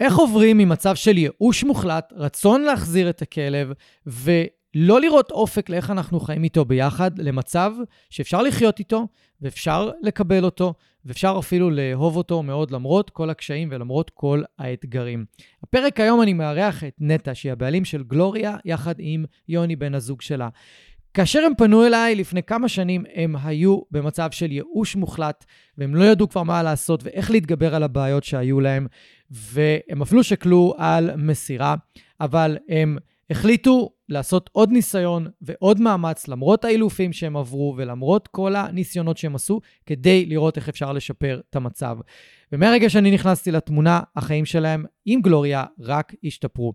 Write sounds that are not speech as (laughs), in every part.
איך עוברים ממצב של ייאוש מוחלט, רצון להחזיר את הכלב, ולא לראות אופק לאיך אנחנו חיים איתו ביחד, למצב שאפשר לחיות איתו, ואפשר לקבל אותו, ואפשר אפילו לאהוב אותו מאוד למרות כל הקשיים ולמרות כל האתגרים. בפרק היום אני מארח את נטע, שהיא הבעלים של גלוריה, יחד עם יוני בן הזוג שלה. כאשר הם פנו אליי לפני כמה שנים, הם היו במצב של ייאוש מוחלט, והם לא ידעו כבר מה לעשות ואיך להתגבר על הבעיות שהיו להם, והם אפילו שקלו על מסירה, אבל הם החליטו לעשות עוד ניסיון ועוד מאמץ, למרות האילופים שהם עברו ולמרות כל הניסיונות שהם עשו, כדי לראות איך אפשר לשפר את המצב. ומהרגע שאני נכנסתי לתמונה, החיים שלהם עם גלוריה רק השתפרו.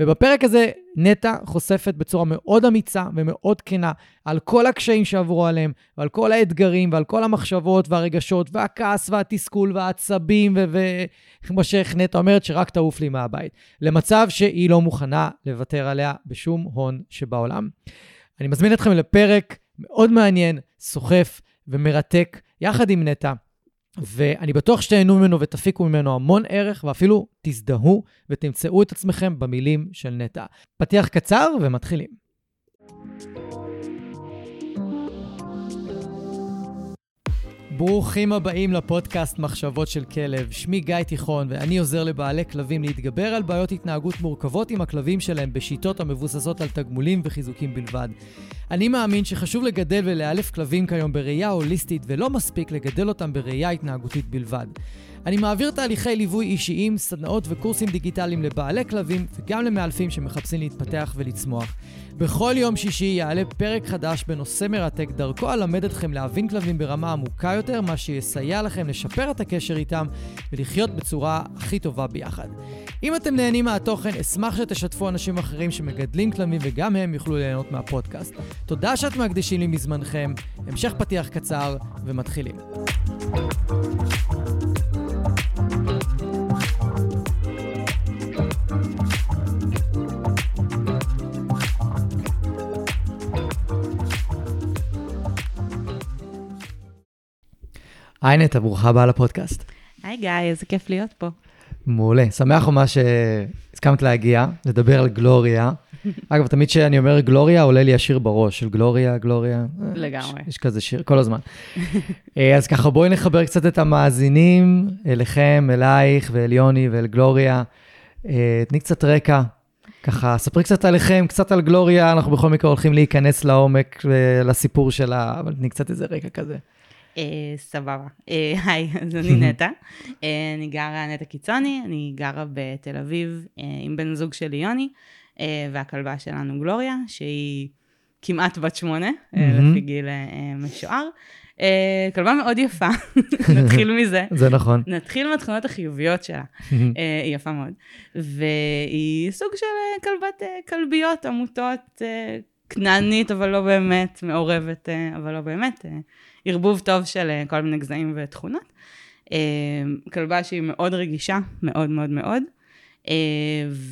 ובפרק הזה נטע חושפת בצורה מאוד אמיצה ומאוד כנה על כל הקשיים שעברו עליהם, ועל כל האתגרים, ועל כל המחשבות והרגשות, והכעס והתסכול והעצבים, וכמו שאיך נטע אומרת, שרק תעוף לי מהבית. למצב שהיא לא מוכנה לוותר עליה בשום הון שבעולם. אני מזמין אתכם לפרק מאוד מעניין, סוחף ומרתק, יחד עם נטע. ואני בטוח שתהנו ממנו ותפיקו ממנו המון ערך, ואפילו תזדהו ותמצאו את עצמכם במילים של נטע. פתיח קצר ומתחילים. ברוכים הבאים לפודקאסט מחשבות של כלב. שמי גיא תיכון, ואני עוזר לבעלי כלבים להתגבר על בעיות התנהגות מורכבות עם הכלבים שלהם בשיטות המבוססות על תגמולים וחיזוקים בלבד. אני מאמין שחשוב לגדל ולאלף כלבים כיום בראייה הוליסטית, ולא מספיק לגדל אותם בראייה התנהגותית בלבד. אני מעביר תהליכי ליווי אישיים, סדנאות וקורסים דיגיטליים לבעלי כלבים וגם למאלפים שמחפשים להתפתח ולצמוח. בכל יום שישי יעלה פרק חדש בנושא מרתק, דרכו אלמד אתכם להבין כלבים ברמה עמוקה יותר, מה שיסייע לכם לשפר את הקשר איתם ולחיות בצורה הכי טובה ביחד. אם אתם נהנים מהתוכן, אשמח שתשתפו אנשים אחרים שמגדלים כלבים וגם הם יוכלו ליהנות מהפודקאסט. תודה שאתם מקדישים לי מזמנכם, המשך פתיח קצר ומתחילים. היי נטע, ברוכה הבאה לפודקאסט. היי גיא, איזה כיף להיות פה. מעולה, שמח ממש שהסכמת להגיע, לדבר על גלוריה. (laughs) אגב, תמיד כשאני אומר גלוריה, עולה לי השיר בראש, של גלוריה, גלוריה. לגמרי. יש, יש כזה שיר כל הזמן. אה, אז ככה, בואי נחבר קצת את המאזינים אליכם, אלייך ואל יוני ואל גלוריה. אה, תני קצת רקע, ככה, ספרי קצת עליכם, קצת על גלוריה, אנחנו בכל מקרה הולכים להיכנס לעומק אה, לסיפור שלה, אבל תני קצת איזה רקע כזה. אה, סבבה. אה, היי, אז אני (laughs) נטע. אה, אני גרה נטע קיצוני, אני גרה בתל אביב עם בן זוג שלי יוני, והכלבה שלנו גלוריה, שהיא כמעט בת שמונה, אה, לפי גיל משוער. כלבה מאוד יפה, (laughs) נתחיל מזה. זה נכון. נתחיל מהתכונות החיוביות שלה. היא יפה מאוד. והיא סוג של כלבת כלביות, עמותות, כנענית, אבל לא באמת, מעורבת, אבל לא באמת. ערבוב טוב של אה, כל מיני גזעים ותכונות. אה, כלבה שהיא מאוד רגישה, מאוד מאוד מאוד, אה,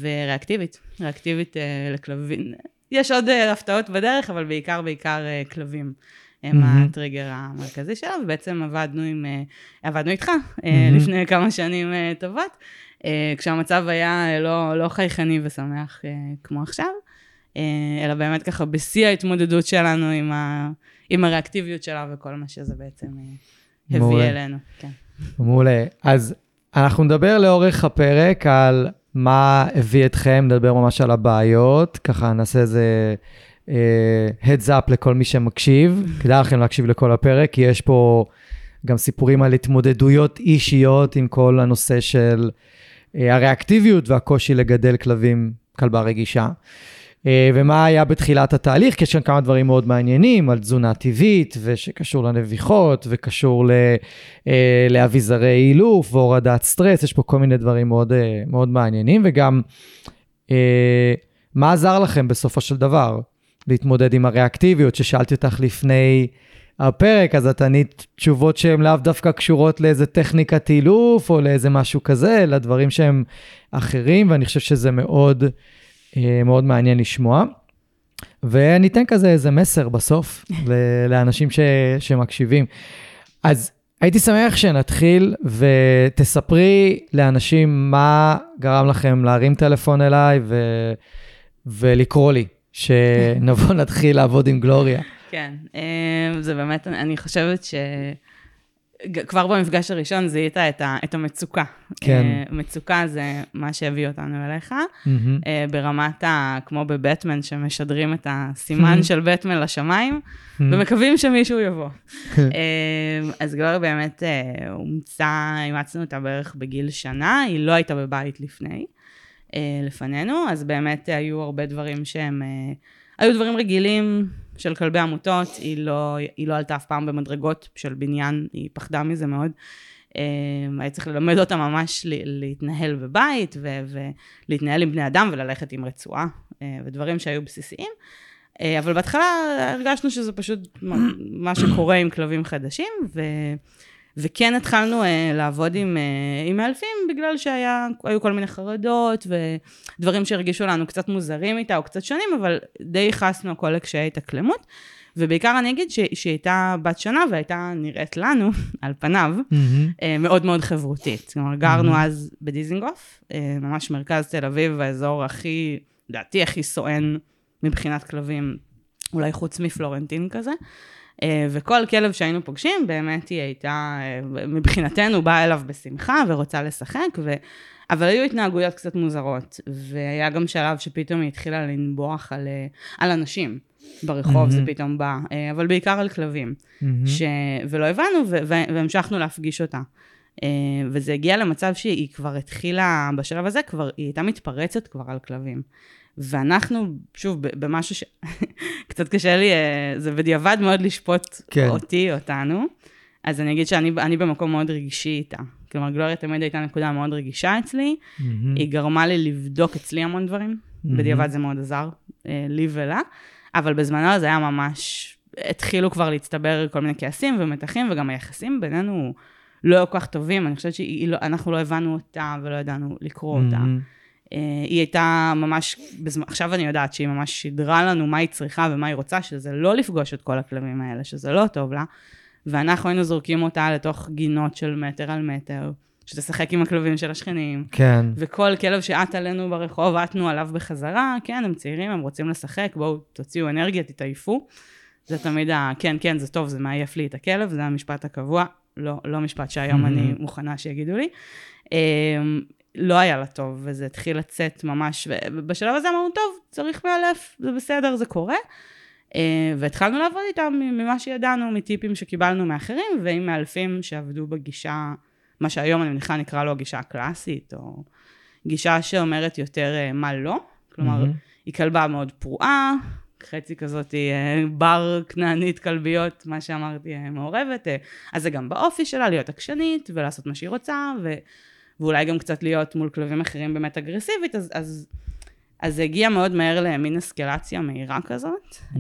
וריאקטיבית, ריאקטיבית לכלבים. יש עוד הפתעות בדרך, אבל בעיקר, בעיקר כלבים. הם מהמם. הטריגר המרכזי שלה, ובעצם עבדנו עם, עבדנו איתך מהמם. לפני כמה שנים טובות, כשהמצב היה לא, לא חייכני ושמח כמו עכשיו, אלא באמת ככה בשיא ההתמודדות שלנו עם, ה, עם הריאקטיביות שלה וכל מה שזה בעצם אה, הביא. אלינו. כן. מעולה. אז אנחנו נדבר לאורך הפרק על מה הביא אתכם, נדבר ממש על הבעיות, ככה נעשה איזה אה, heads up לכל מי שמקשיב. (laughs) כדאי לכם להקשיב לכל הפרק, כי יש פה גם סיפורים על התמודדויות אישיות עם כל הנושא של אה, הריאקטיביות והקושי לגדל כלבים, כלבה רגישה. אה, ומה היה בתחילת התהליך, כי יש כאן כמה דברים מאוד מעניינים על תזונה טבעית, ושקשור לנביחות, וקשור ל, אה, לאביזרי אילוף והורדת סטרס, יש פה כל מיני דברים מאוד, אה, מאוד מעניינים, וגם מה עזר לכם בסופו של דבר להתמודד עם הריאקטיביות, ששאלתי אותך לפני הפרק, אז את ענית תשובות שהן לאו דווקא קשורות לאיזה טכניקת אילוף, או לאיזה משהו כזה, אלא דברים שהם אחרים, ואני חושב שזה מאוד... אה, מאוד מעניין לשמוע. וניתן כזה איזה מסר בסוף (laughs) לאנשים ש- שמקשיבים. אז הייתי שמח שנתחיל ותספרי לאנשים מה גרם לכם להרים טלפון אליי ו... ולקרוא לי, שנבוא (laughs) נתחיל לעבוד עם גלוריה. כן, אה, זה באמת, אני חושבת ש... כבר במפגש הראשון זיהית את, ה, את המצוקה. כן. Uh, מצוקה זה מה שהביא אותנו אליך. Mm-hmm. ברמת ה... כמו בבטמן, שמשדרים את הסימן של בטמן לשמיים, ומקווים שמישהו יבוא. uh, אז גלוריה באמת הומצא, אימצנו אותה בערך בגיל שנה, היא לא הייתה בבית לפני, לפנינו, אז באמת היו הרבה דברים שהם... היו דברים רגילים של כלבי עמותות, היא לא, היא לא עלתה אף פעם במדרגות של בניין, היא פחדה מזה מאוד. אה, היה צריך ללמד אותה ממש להתנהל בבית ולהתנהל עם בני אדם וללכת עם רצועה אה, ודברים שהיו בסיסיים. אה, אבל בהתחלה הרגשנו שזה פשוט מה שקורה עם כלבים חדשים, ו... וכן התחלנו uh, לעבוד עם, uh, עם מאלפים בגלל שהיו כל מיני חרדות ודברים שהרגישו לנו קצת מוזרים איתה או קצת שונים, אבל די ייחסנו הכל לקשיי התאקלמות. ובעיקר אני אגיד שהיא הייתה בת שנה והייתה נראית לנו, (laughs) על פניו, mm-hmm. uh, מאוד מאוד חברותית. כלומר, גרנו mm-hmm. אז בדיזינגוף, ממש מרכז תל אביב, האזור הכי, לדעתי הכי סואן מבחינת כלבים, אולי חוץ מפלורנטין כזה. אה, וכל כלב שהיינו פוגשים, באמת היא הייתה, אה, מבחינתנו, באה אליו בשמחה ורוצה לשחק, ו... אבל היו התנהגויות קצת מוזרות, והיה גם שלב שפתאום היא התחילה לנבוח על, אה, על אנשים. ברחוב mm-hmm. זה פתאום בא, אבל בעיקר על כלבים. Mm-hmm. ש... ולא הבנו, ו... והמשכנו להפגיש אותה. וזה הגיע למצב שהיא כבר התחילה, בשלב הזה כבר, היא הייתה מתפרצת כבר על כלבים. ואנחנו, שוב, במשהו ש... (laughs) קצת קשה לי, אה, זה בדיעבד מאוד לשפוט כן. אותי, אותנו. אז אני אגיד שאני במקום מאוד רגשי איתה. כלומר, גלוריה תמיד הייתה נקודה מאוד רגישה אצלי. Mm-hmm. היא גרמה לי לבדוק אצלי המון דברים. Mm-hmm. בדיעבד זה מאוד עזר, אה, לי ולה. אבל בזמנו זה היה ממש... התחילו כבר להצטבר כל מיני כעסים ומתחים, וגם היחסים בינינו לא כל כך טובים. אני חושבת שאנחנו לא, לא הבנו אותה ולא ידענו לקרוא mm-hmm. אותה. אה, היא הייתה ממש, בזמן, עכשיו אני יודעת שהיא ממש שידרה לנו מה היא צריכה ומה היא רוצה, שזה לא לפגוש את כל הכלבים האלה, שזה לא טוב לה, ואנחנו היינו זורקים אותה לתוך גינות של מטר על מטר, שתשחק עם הכלבים של השכנים. כן. וכל כלב שעט עלינו ברחוב, עטנו עליו בחזרה, כן, הם צעירים, הם רוצים לשחק, בואו תוציאו אנרגיה, תתעייפו. זה תמיד ה... כן, כן, זה טוב, זה מעייף לי את הכלב, זה המשפט הקבוע, לא, לא משפט שהיום אני מוכנה שיגידו לי. לא היה לה טוב, וזה התחיל לצאת ממש, ובשלב הזה אמרנו, טוב, צריך מאלף, זה בסדר, זה קורה. אה, והתחלנו לעבוד איתם ממה שידענו, מטיפים שקיבלנו מאחרים, ועם מאלפים שעבדו בגישה, מה שהיום אני מניחה נקרא לו הגישה הקלאסית, או גישה שאומרת יותר אה, מה לא. כלומר, mm-hmm. היא כלבה מאוד פרועה, חצי כזאת אה, בר כנענית כלביות, מה שאמרתי, מעורבת. אז זה גם באופי שלה, להיות עקשנית, ולעשות מה שהיא רוצה, ו... ואולי גם קצת להיות מול כלבים אחרים באמת אגרסיבית, אז, אז, אז זה הגיע מאוד מהר למין אסקלציה מהירה כזאת. Mm-hmm.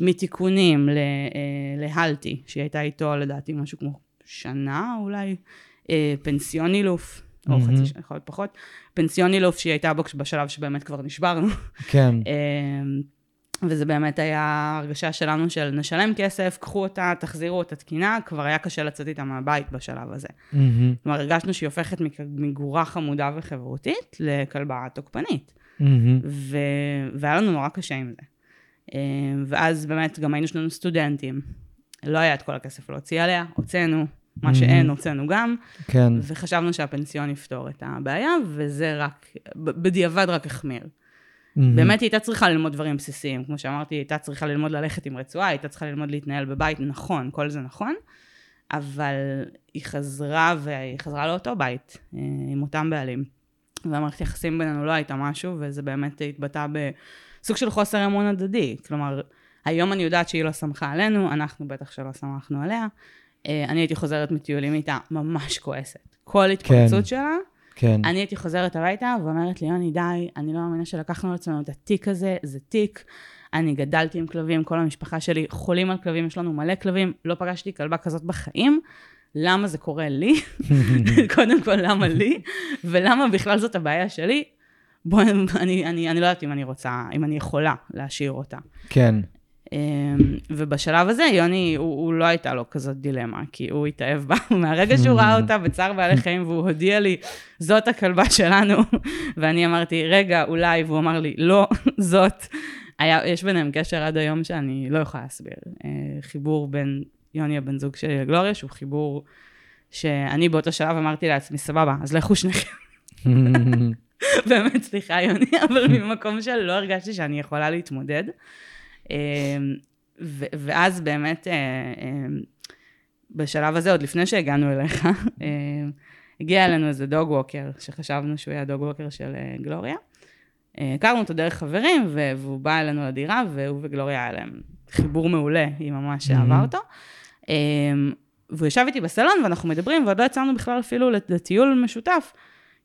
מתיקונים ל, אה, להלטי, שהיא הייתה איתו לדעתי משהו כמו שנה אולי, אה, פנסיוני לוף. או mm-hmm. חצי שנה, יכול להיות פחות, פנסיוני לוף שהיא הייתה בו בשלב שבאמת כבר נשברנו. כן. (laughs) וזה באמת היה הרגשה שלנו של נשלם כסף, קחו אותה, תחזירו אותה תקינה, כבר היה קשה לצאת איתה מהבית בשלב הזה. Mm-hmm. כלומר, הרגשנו שהיא הופכת מגורה חמודה וחברותית לכלבה תוקפנית. Mm-hmm. ו... והיה לנו נורא קשה עם זה. אה, ואז באמת גם היינו שלנו סטודנטים. לא היה את כל הכסף להוציא עליה, הוצאנו, מה. שאין הוצאנו גם. כן. וחשבנו שהפנסיון יפתור את הבעיה, וזה רק, בדיעבד רק החמיר. Mm-hmm. באמת היא הייתה צריכה ללמוד דברים בסיסיים, כמו שאמרתי, היא הייתה צריכה ללמוד ללכת עם רצועה, היא הייתה צריכה ללמוד להתנהל בבית, נכון, כל זה נכון, אבל היא חזרה, והיא חזרה לאותו בית, אה, עם אותם בעלים. והמערכת יחסים בינינו לא הייתה משהו, וזה באמת התבטא בסוג של חוסר אמון הדדי. כלומר, היום אני יודעת שהיא לא סמכה עלינו, אנחנו בטח שלא סמכנו עליה. אה, אני הייתי חוזרת מטיולים איתה ממש כועסת. כל התפרצות כן. שלה, כן. אני הייתי חוזרת הביתה ואומרת לי, יוני, די, אני לא מאמינה שלקחנו על עצמנו את התיק הזה, זה תיק. אני גדלתי עם כלבים, כל המשפחה שלי חולים על כלבים, יש לנו מלא כלבים, לא פגשתי כלבה כזאת בחיים. למה זה קורה לי? (laughs) (laughs) קודם כל, למה לי? ולמה בכלל זאת הבעיה שלי? בואי, אני, אני, אני לא יודעת אם אני רוצה, אם אני יכולה להשאיר אותה. כן. אמ, ובשלב הזה, יוני, הוא, הוא לא הייתה לו כזאת דילמה, כי הוא התאהב בה (laughs) מהרגע שהוא ראה אותה בצער בעלי חיים, והוא הודיע לי, זאת הכלבה שלנו, (laughs) ואני אמרתי, רגע, אולי, והוא אמר לי, לא, (laughs) זאת. היה, יש ביניהם קשר עד היום שאני לא יכולה להסביר. אה, חיבור בין יוני הבן זוג שלי לגלוריה, שהוא חיבור שאני באותו שלב אמרתי לעצמי, סבבה, אז לכו שניכם. באמת, סליחה, יוני, אבל ממקום שלא הרגשתי שאני יכולה להתמודד. אמ, ו- ואז באמת, אה, אמ, בשלב הזה, עוד לפני שהגענו אליך, אמ, הגיע אלינו איזה דוג ווקר, שחשבנו שהוא היה דוג ווקר של אה, גלוריה. אה, הכרנו אותו דרך חברים, והוא בא אלינו לדירה, והוא וגלוריה היה להם חיבור מעולה, היא ממש אהבה אותו. והוא ישב איתי בסלון, ואנחנו מדברים, ועוד לא יצאנו בכלל אפילו לטיול משותף.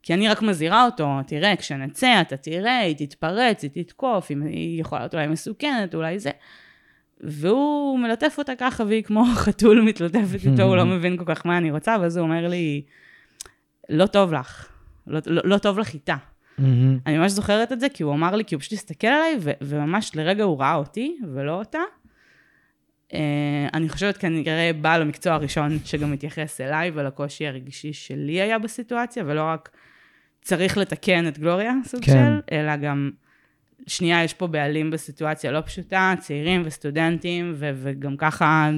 כי אני רק מזהירה אותו, תראה, כשנצא, אתה תראה, היא תתפרץ, היא תתקוף, היא יכולה להיות אולי מסוכנת, אולי זה. והוא מלטף אותה ככה, והיא כמו (laughs) חתול מתלטפת איתו, הוא לא (laughs) מבין כל כך מה אני רוצה, ואז הוא אומר לי, לא טוב לך, לא, לא, לא טוב לך איתה. (laughs) אני ממש זוכרת את זה, כי הוא אמר לי, כי הוא פשוט הסתכל עליי, ו- וממש לרגע הוא ראה אותי, ולא אותה. Uh, אני חושבת כנראה בעל המקצוע הראשון שגם מתייחס אליי ולקושי הרגשי שלי היה בסיטואציה, ולא רק צריך לתקן את גלוריה, סוג כן. של, אלא גם, שנייה, יש פה בעלים בסיטואציה לא פשוטה, צעירים וסטודנטים, ו- וגם ככה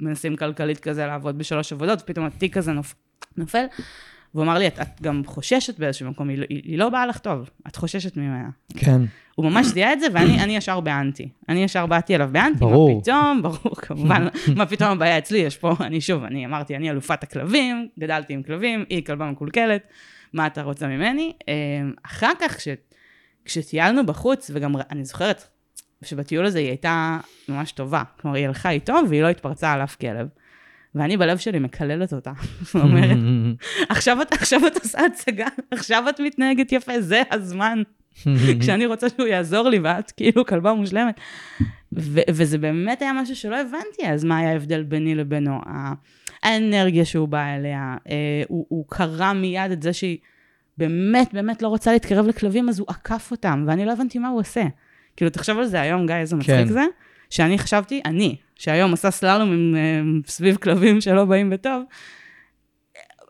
מנסים כלכלית כזה לעבוד בשלוש עבודות, ופתאום התיק הזה נופ- נופל. והוא אמר לי, את, את גם חוששת באיזשהו מקום, היא, לא, היא, היא לא באה לך טוב, את חוששת ממנה. כן. הוא ממש זיהה את זה, ואני ישר באנטי. אני ישר באתי אליו באנטי, ברור. מה פתאום, ברור, כמובן, מה פתאום הבעיה אצלי, יש פה, אני שוב, אני אמרתי, אני אלופת הכלבים, גדלתי עם כלבים, היא כלבה מקולקלת, מה אתה רוצה ממני? אמ, אחר כך, כש, כשטיילנו בחוץ, וגם אני זוכרת שבטיול הזה היא הייתה ממש טובה. כלומר, היא הלכה איתו והיא לא התפרצה על אף כלב. ואני בלב שלי מקללת אותה, (laughs) ואומרת, (laughs) עכשיו את, עכשיו את עושה הצגה, עכשיו את מתנהגת יפה, זה הזמן. (laughs) כשאני רוצה שהוא יעזור לי, ואת כאילו כלבה מושלמת. ו- וזה באמת היה משהו שלא הבנתי, אז מה היה ההבדל ביני לבינו? האנרגיה שהוא בא אליה, אה, הוא, הוא קרא מיד את זה שהיא באמת באמת לא רוצה להתקרב לכלבים, אז הוא עקף אותם, ואני לא הבנתי מה הוא עושה. כאילו, תחשוב על זה היום, גיא, איזה מצחיק כן. זה, שאני חשבתי, אני, שהיום עושה סללום עם, סביב כלבים שלא באים בטוב,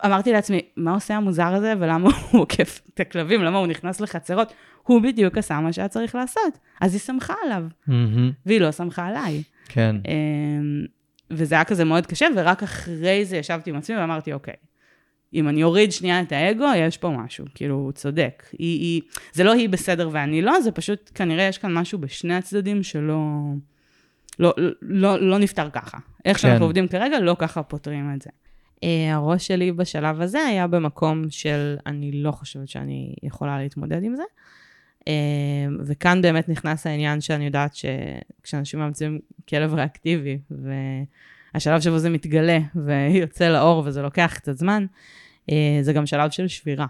אמרתי לעצמי, מה עושה המוזר הזה ולמה הוא (laughs) עוקף את הכלבים, למה הוא נכנס לחצרות? הוא בדיוק עשה מה שהיה צריך לעשות. אז היא שמחה עליו, mm-hmm. והיא לא שמחה עליי. כן. אמ, וזה היה כזה מאוד קשה, ורק אחרי זה ישבתי עם עצמי ואמרתי, אוקיי, אם אני אוריד שנייה את האגו, יש פה משהו, כאילו, הוא צודק. היא, היא, זה לא היא בסדר ואני לא, זה פשוט, כנראה יש כאן משהו בשני הצדדים שלא לא, לא, לא נפתר ככה. איך כן. שאנחנו עובדים כרגע, לא ככה פותרים את זה. אה, הראש שלי בשלב הזה היה במקום של אני לא חושבת שאני יכולה להתמודד עם זה. אה, וכאן באמת נכנס העניין שאני יודעת שכשאנשים מאמצים כלב ריאקטיבי, והשלב שבו זה מתגלה ויוצא לאור וזה לוקח קצת זמן, אה, זה גם שלב של שבירה.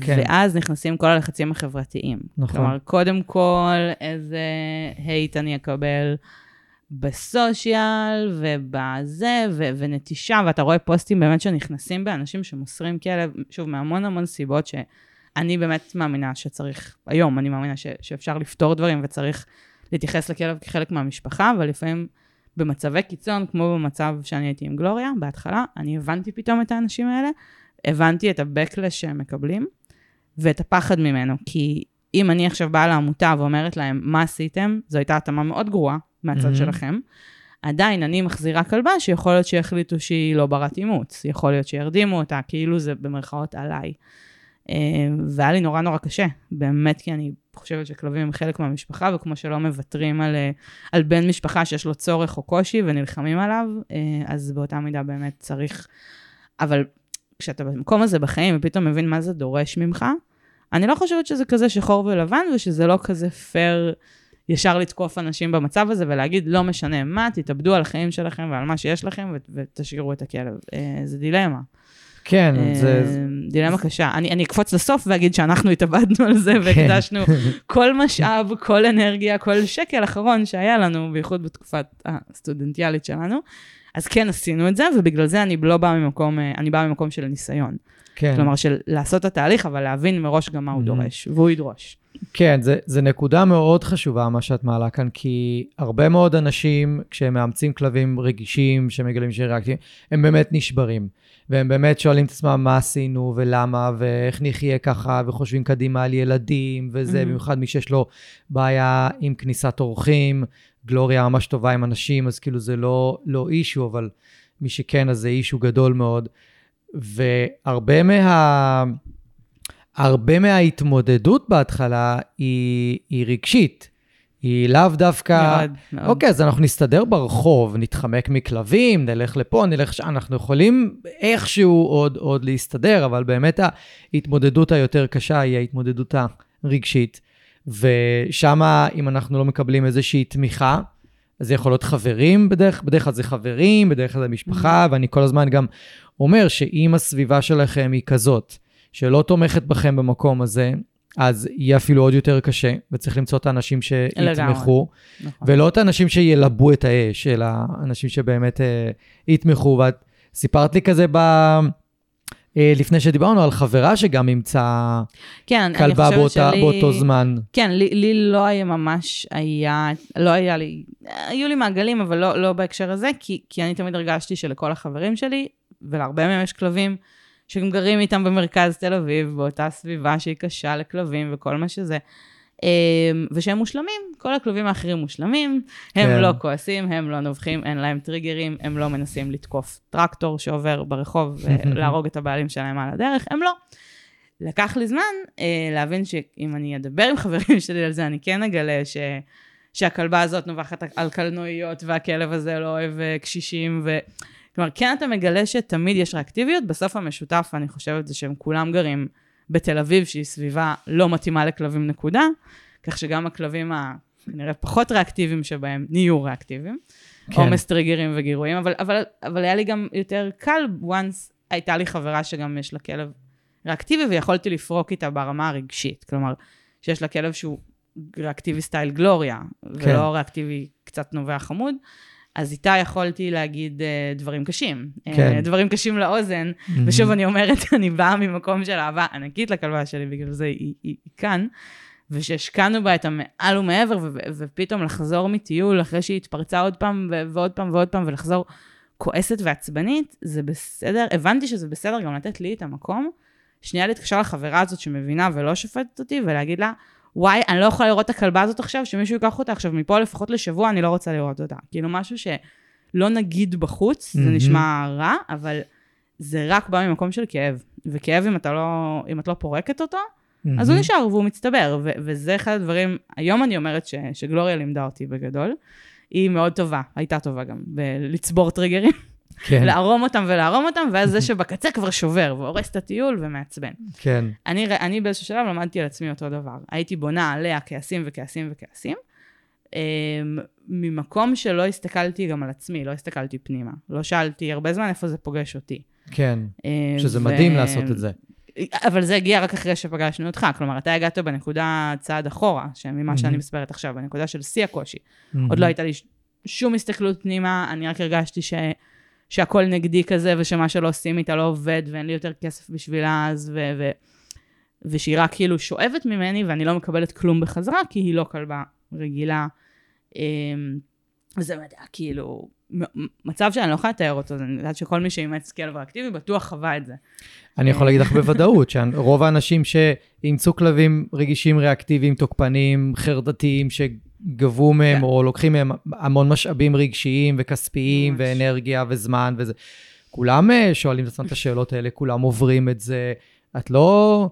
כן. ואז נכנסים כל הלחצים החברתיים. נכון. כלומר, קודם כל, איזה הייט אני אקבל, בסושיאל ובזה, ו- ונטישה, ואתה רואה פוסטים באמת שנכנסים באנשים שמוסרים כלב, שוב, מהמון המון סיבות שאני באמת מאמינה שצריך, היום אני מאמינה ש- שאפשר לפתור דברים וצריך להתייחס לכלב כחלק מהמשפחה, אבל לפעמים במצבי קיצון, כמו במצב שאני הייתי עם גלוריה, בהתחלה, אני הבנתי פתאום את האנשים האלה, הבנתי את ה-Backlash שהם מקבלים, ואת הפחד ממנו, כי אם אני עכשיו באה לעמותה ואומרת להם, מה עשיתם? זו הייתה התאמה מאוד גרועה, מהצד mm-hmm. שלכם. עדיין אני מחזירה כלבה שיכול להיות שיחליטו שהיא לא ברת אימוץ, יכול להיות שירדימו אותה, כאילו זה במרכאות עליי. אה, והיה לי נורא נורא קשה, באמת, כי אני חושבת שכלבים הם חלק מהמשפחה, וכמו שלא מוותרים על, אה, על בן משפחה שיש לו צורך או קושי ונלחמים עליו, אה, אז באותה מידה באמת צריך... אבל כשאתה במקום הזה בחיים ופתאום מבין מה זה דורש ממך, אני לא חושבת שזה כזה שחור ולבן ושזה לא כזה פייר ישר לתקוף אנשים במצב הזה ולהגיד, לא משנה מה, תתאבדו על החיים שלכם ועל מה שיש לכם ותשאירו את הכלב. זה דילמה. כן, אה, זה... דילמה קשה. אני, אני אקפוץ לסוף ואגיד שאנחנו התאבדנו על זה כן. והקדשנו (laughs) כל משאב, כל אנרגיה, כל שקל אחרון שהיה לנו, בייחוד בתקופת הסטודנטיאלית שלנו. אז כן עשינו את זה, ובגלל זה אני לא באה ממקום, אה, אני באה ממקום של ניסיון. כן. כלומר, של לעשות את התהליך, אבל להבין מראש גם מה הוא mm-hmm. דורש, והוא ידרוש. כן, זה, זה נקודה מאוד חשובה, מה שאת מעלה כאן, כי הרבה מאוד אנשים, כשהם מאמצים כלבים רגישים, שמגלים שהם ריאקטיביים, הם באמת נשברים. והם באמת שואלים את עצמם מה עשינו ולמה, ואיך נחיה ככה, וחושבים קדימה על ילדים, וזה, mm-hmm. במיוחד מי שיש לו בעיה עם כניסת אורחים. גלוריה ממש טובה עם אנשים, אז כאילו זה לא, לא אישו, אבל מי שכן, אז זה אישו גדול מאוד. והרבה מה... הרבה מההתמודדות בהתחלה היא, היא רגשית. היא לאו דווקא... מאוד, מאוד. אוקיי, אז אנחנו נסתדר ברחוב, נתחמק מכלבים, נלך לפה, נלך שם, אנחנו יכולים איכשהו עוד, עוד להסתדר, אבל באמת ההתמודדות היותר קשה היא ההתמודדות הרגשית. ושם, אם אנחנו לא מקבלים איזושהי תמיכה, אז זה יכול להיות חברים בדרך, בדרך כלל זה חברים, בדרך כלל זה משפחה, mm-hmm. ואני כל הזמן גם אומר שאם הסביבה שלכם היא כזאת, שלא תומכת בכם במקום הזה, אז יהיה אפילו עוד יותר קשה, וצריך למצוא את האנשים שיתמכו, נכון. ולא את האנשים שילבו את האש, אלא אנשים שבאמת אה, יתמכו. ואת סיפרת לי כזה ב... אה, לפני שדיברנו על חברה שגם אימצה כן, כלבה באותה, שלי, באותו זמן. כן, לי, לי לא היה ממש, היה, לא היה לי, היו לי מעגלים, אבל לא, לא בהקשר הזה, כי, כי אני תמיד הרגשתי שלכל החברים שלי, ולהרבה מהם יש כלבים, שהם גרים איתם במרכז תל אביב, באותה סביבה שהיא קשה לכלבים וכל מה שזה. אמ, ושהם מושלמים, כל הכלבים האחרים מושלמים, הם כן. לא כועסים, הם לא נובחים, אין להם טריגרים, הם לא מנסים לתקוף טרקטור שעובר ברחוב ולהרוג את הבעלים שלהם על הדרך, הם לא. לקח לי זמן אה, להבין שאם אני אדבר עם חברים שלי על זה, אני כן אגלה ש... שהכלבה הזאת נובחת על קלנועיות והכלב הזה לא אוהב אה, קשישים ו... כלומר, כן אתה מגלה שתמיד יש ריאקטיביות, בסוף המשותף, אני חושבת, זה שהם כולם גרים בתל אביב, שהיא סביבה לא מתאימה לכלבים נקודה, כך שגם הכלבים הכנראה פחות ריאקטיביים שבהם נהיו ריאקטיביים. כן. עומס טריגרים וגירויים, אבל, אבל, אבל היה לי גם יותר קל, once הייתה לי חברה שגם יש לה כלב ריאקטיבי, ויכולתי לפרוק איתה ברמה הרגשית. כלומר, שיש לה כלב שהוא ריאקטיבי סטייל גלוריה, כן. ולא ריאקטיבי קצת נובע חמוד. אז איתה יכולתי להגיד uh, דברים קשים. כן. Uh, דברים קשים לאוזן, mm-hmm. ושוב אני אומרת, (laughs) אני באה ממקום של אהבה ענקית לכלבה שלי, בגלל זה היא, היא, היא כאן, ושהשקענו בה את המעל ומעבר, ו- ו- ופתאום לחזור מטיול אחרי שהיא התפרצה עוד פעם ו- ועוד פעם ועוד פעם, ולחזור כועסת ועצבנית, זה בסדר, הבנתי שזה בסדר גם לתת לי את המקום, שנייה להתקשר לחברה הזאת שמבינה ולא שופטת אותי, ולהגיד לה, וואי, אני לא יכולה לראות את הכלבה הזאת עכשיו, שמישהו ייקח אותה עכשיו מפה לפחות לשבוע, אני לא רוצה לראות אותה. כאילו משהו שלא נגיד בחוץ, זה נשמע רע, אבל זה רק בא ממקום של כאב. וכאב, אם, לא, אם את לא פורקת אותו, אז הוא נשאר והוא מצטבר. ו- וזה אחד הדברים, היום אני אומרת ש- שגלוריה לימדה אותי בגדול. היא מאוד טובה, הייתה טובה גם בלצבור טריגרים. כן. לערום אותם ולערום אותם, ואז זה שבקצה כבר שובר, והורס את הטיול ומעצבן. כן. אני, אני באיזשהו שלב למדתי על עצמי אותו דבר. הייתי בונה עליה כעסים וכעסים וכעסים, אמ, ממקום שלא הסתכלתי גם על עצמי, לא הסתכלתי פנימה. לא שאלתי הרבה זמן איפה זה פוגש אותי. כן, אמ, שזה ו... מדהים לעשות את זה. אבל זה הגיע רק אחרי שפגשנו אותך, כלומר, אתה הגעת בנקודה צעד אחורה, ממה שאני מספרת עכשיו, בנקודה של שיא הקושי. עוד לא הייתה לי שום הסתכלות פנימה, אני רק הרגשתי ש... שהכל נגדי כזה, ושמה שלא עושים איתה לא עובד, ואין לי יותר כסף בשבילה אז, ו... ו... ושהיא רק כאילו שואבת ממני, ואני לא מקבלת כלום בחזרה, כי היא לא כלבה רגילה. אמ, באמת היה כאילו מצב שאני לא יכולה לתאר אותו, אני יודעת שכל מי שאימץ כלב ריאקטיבי בטוח חווה את זה. אני יכול להגיד לך בוודאות, שרוב האנשים שאימצו כלבים רגישים ריאקטיביים, תוקפניים, חרדתיים, גבו מהם, כן. או לוקחים מהם המון משאבים רגשיים וכספיים, ממש. ואנרגיה וזמן וזה. כולם אה, שואלים את עצמם את השאלות האלה, כולם עוברים את זה. את לא,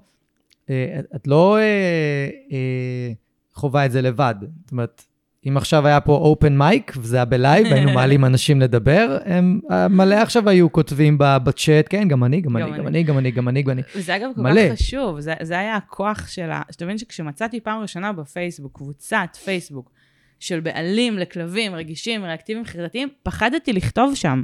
אה, את לא אה, חווה את זה לבד. זאת אומרת, אם עכשיו היה פה אופן מייק, וזה היה בלייב, היינו (laughs) מעלים אנשים לדבר, הם מלא עכשיו היו כותבים בצ'אט, כן, גם אני, גם אני, גם אני, גם אני, גם אני, גם אני. וזה אגב כל כך חשוב, זה, זה היה הכוח של ה... שתבין שכשמצאתי פעם ראשונה בפייסבוק, קבוצת פייסבוק, של בעלים לכלבים רגישים, ריאקטיביים, חרדתיים, פחדתי לכתוב שם.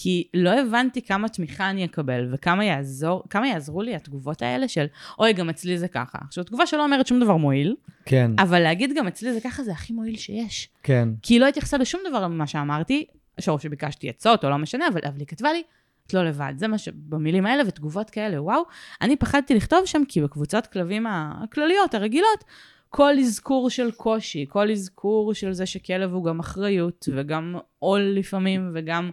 כי לא הבנתי כמה תמיכה אני אקבל וכמה יעזור, כמה יעזרו לי התגובות האלה של, אוי, גם אצלי זה ככה. עכשיו, תגובה שלא אומרת שום דבר מועיל, כן. אבל להגיד גם אצלי זה ככה זה הכי מועיל שיש. כן. כי היא לא התייחסה לשום דבר ממה שאמרתי, שוב שביקשתי עצות או לא משנה, אבל, אבל היא כתבה לי, את לא לבד. זה מה שבמילים האלה ותגובות כאלה, וואו. אני פחדתי לכתוב שם, כי בקבוצות כלבים הכלליות, הרגילות, כל אזכור של קושי, כל אזכור של זה שכלב הוא גם אחריות, וגם עול לפעמים, וגם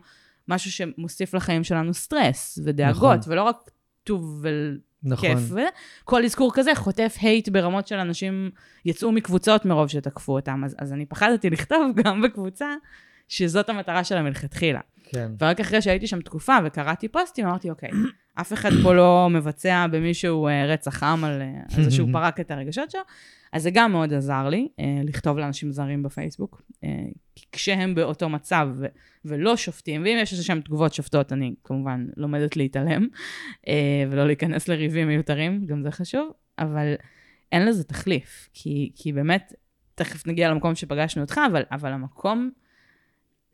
משהו שמוסיף לחיים שלנו סטרס ודאגות, נכון. ולא רק טוב נכון. כיף. וכל אזכור כזה חוטף הייט ברמות של אנשים יצאו מקבוצות מרוב שתקפו אותם. אז, אז אני פחדתי (laughs) לכתוב גם בקבוצה שזאת המטרה שלה מלכתחילה. כן. ורק אחרי שהייתי שם תקופה וקראתי פוסטים, אמרתי, אוקיי, אף אחד פה לא מבצע במישהו אה, רצח עם על זה שהוא (laughs) פרק את הרגשות שלו, אז זה גם מאוד עזר לי, אה, לכתוב לאנשים זרים בפייסבוק, אה, כשהם באותו מצב ו- ולא שופטים, ואם יש איזה שהם תגובות שופטות, אני כמובן לומדת להתעלם, אה, ולא להיכנס לריבים מיותרים, גם זה חשוב, אבל אין לזה תחליף, כי, כי באמת, תכף נגיע למקום שפגשנו אותך, אבל, אבל המקום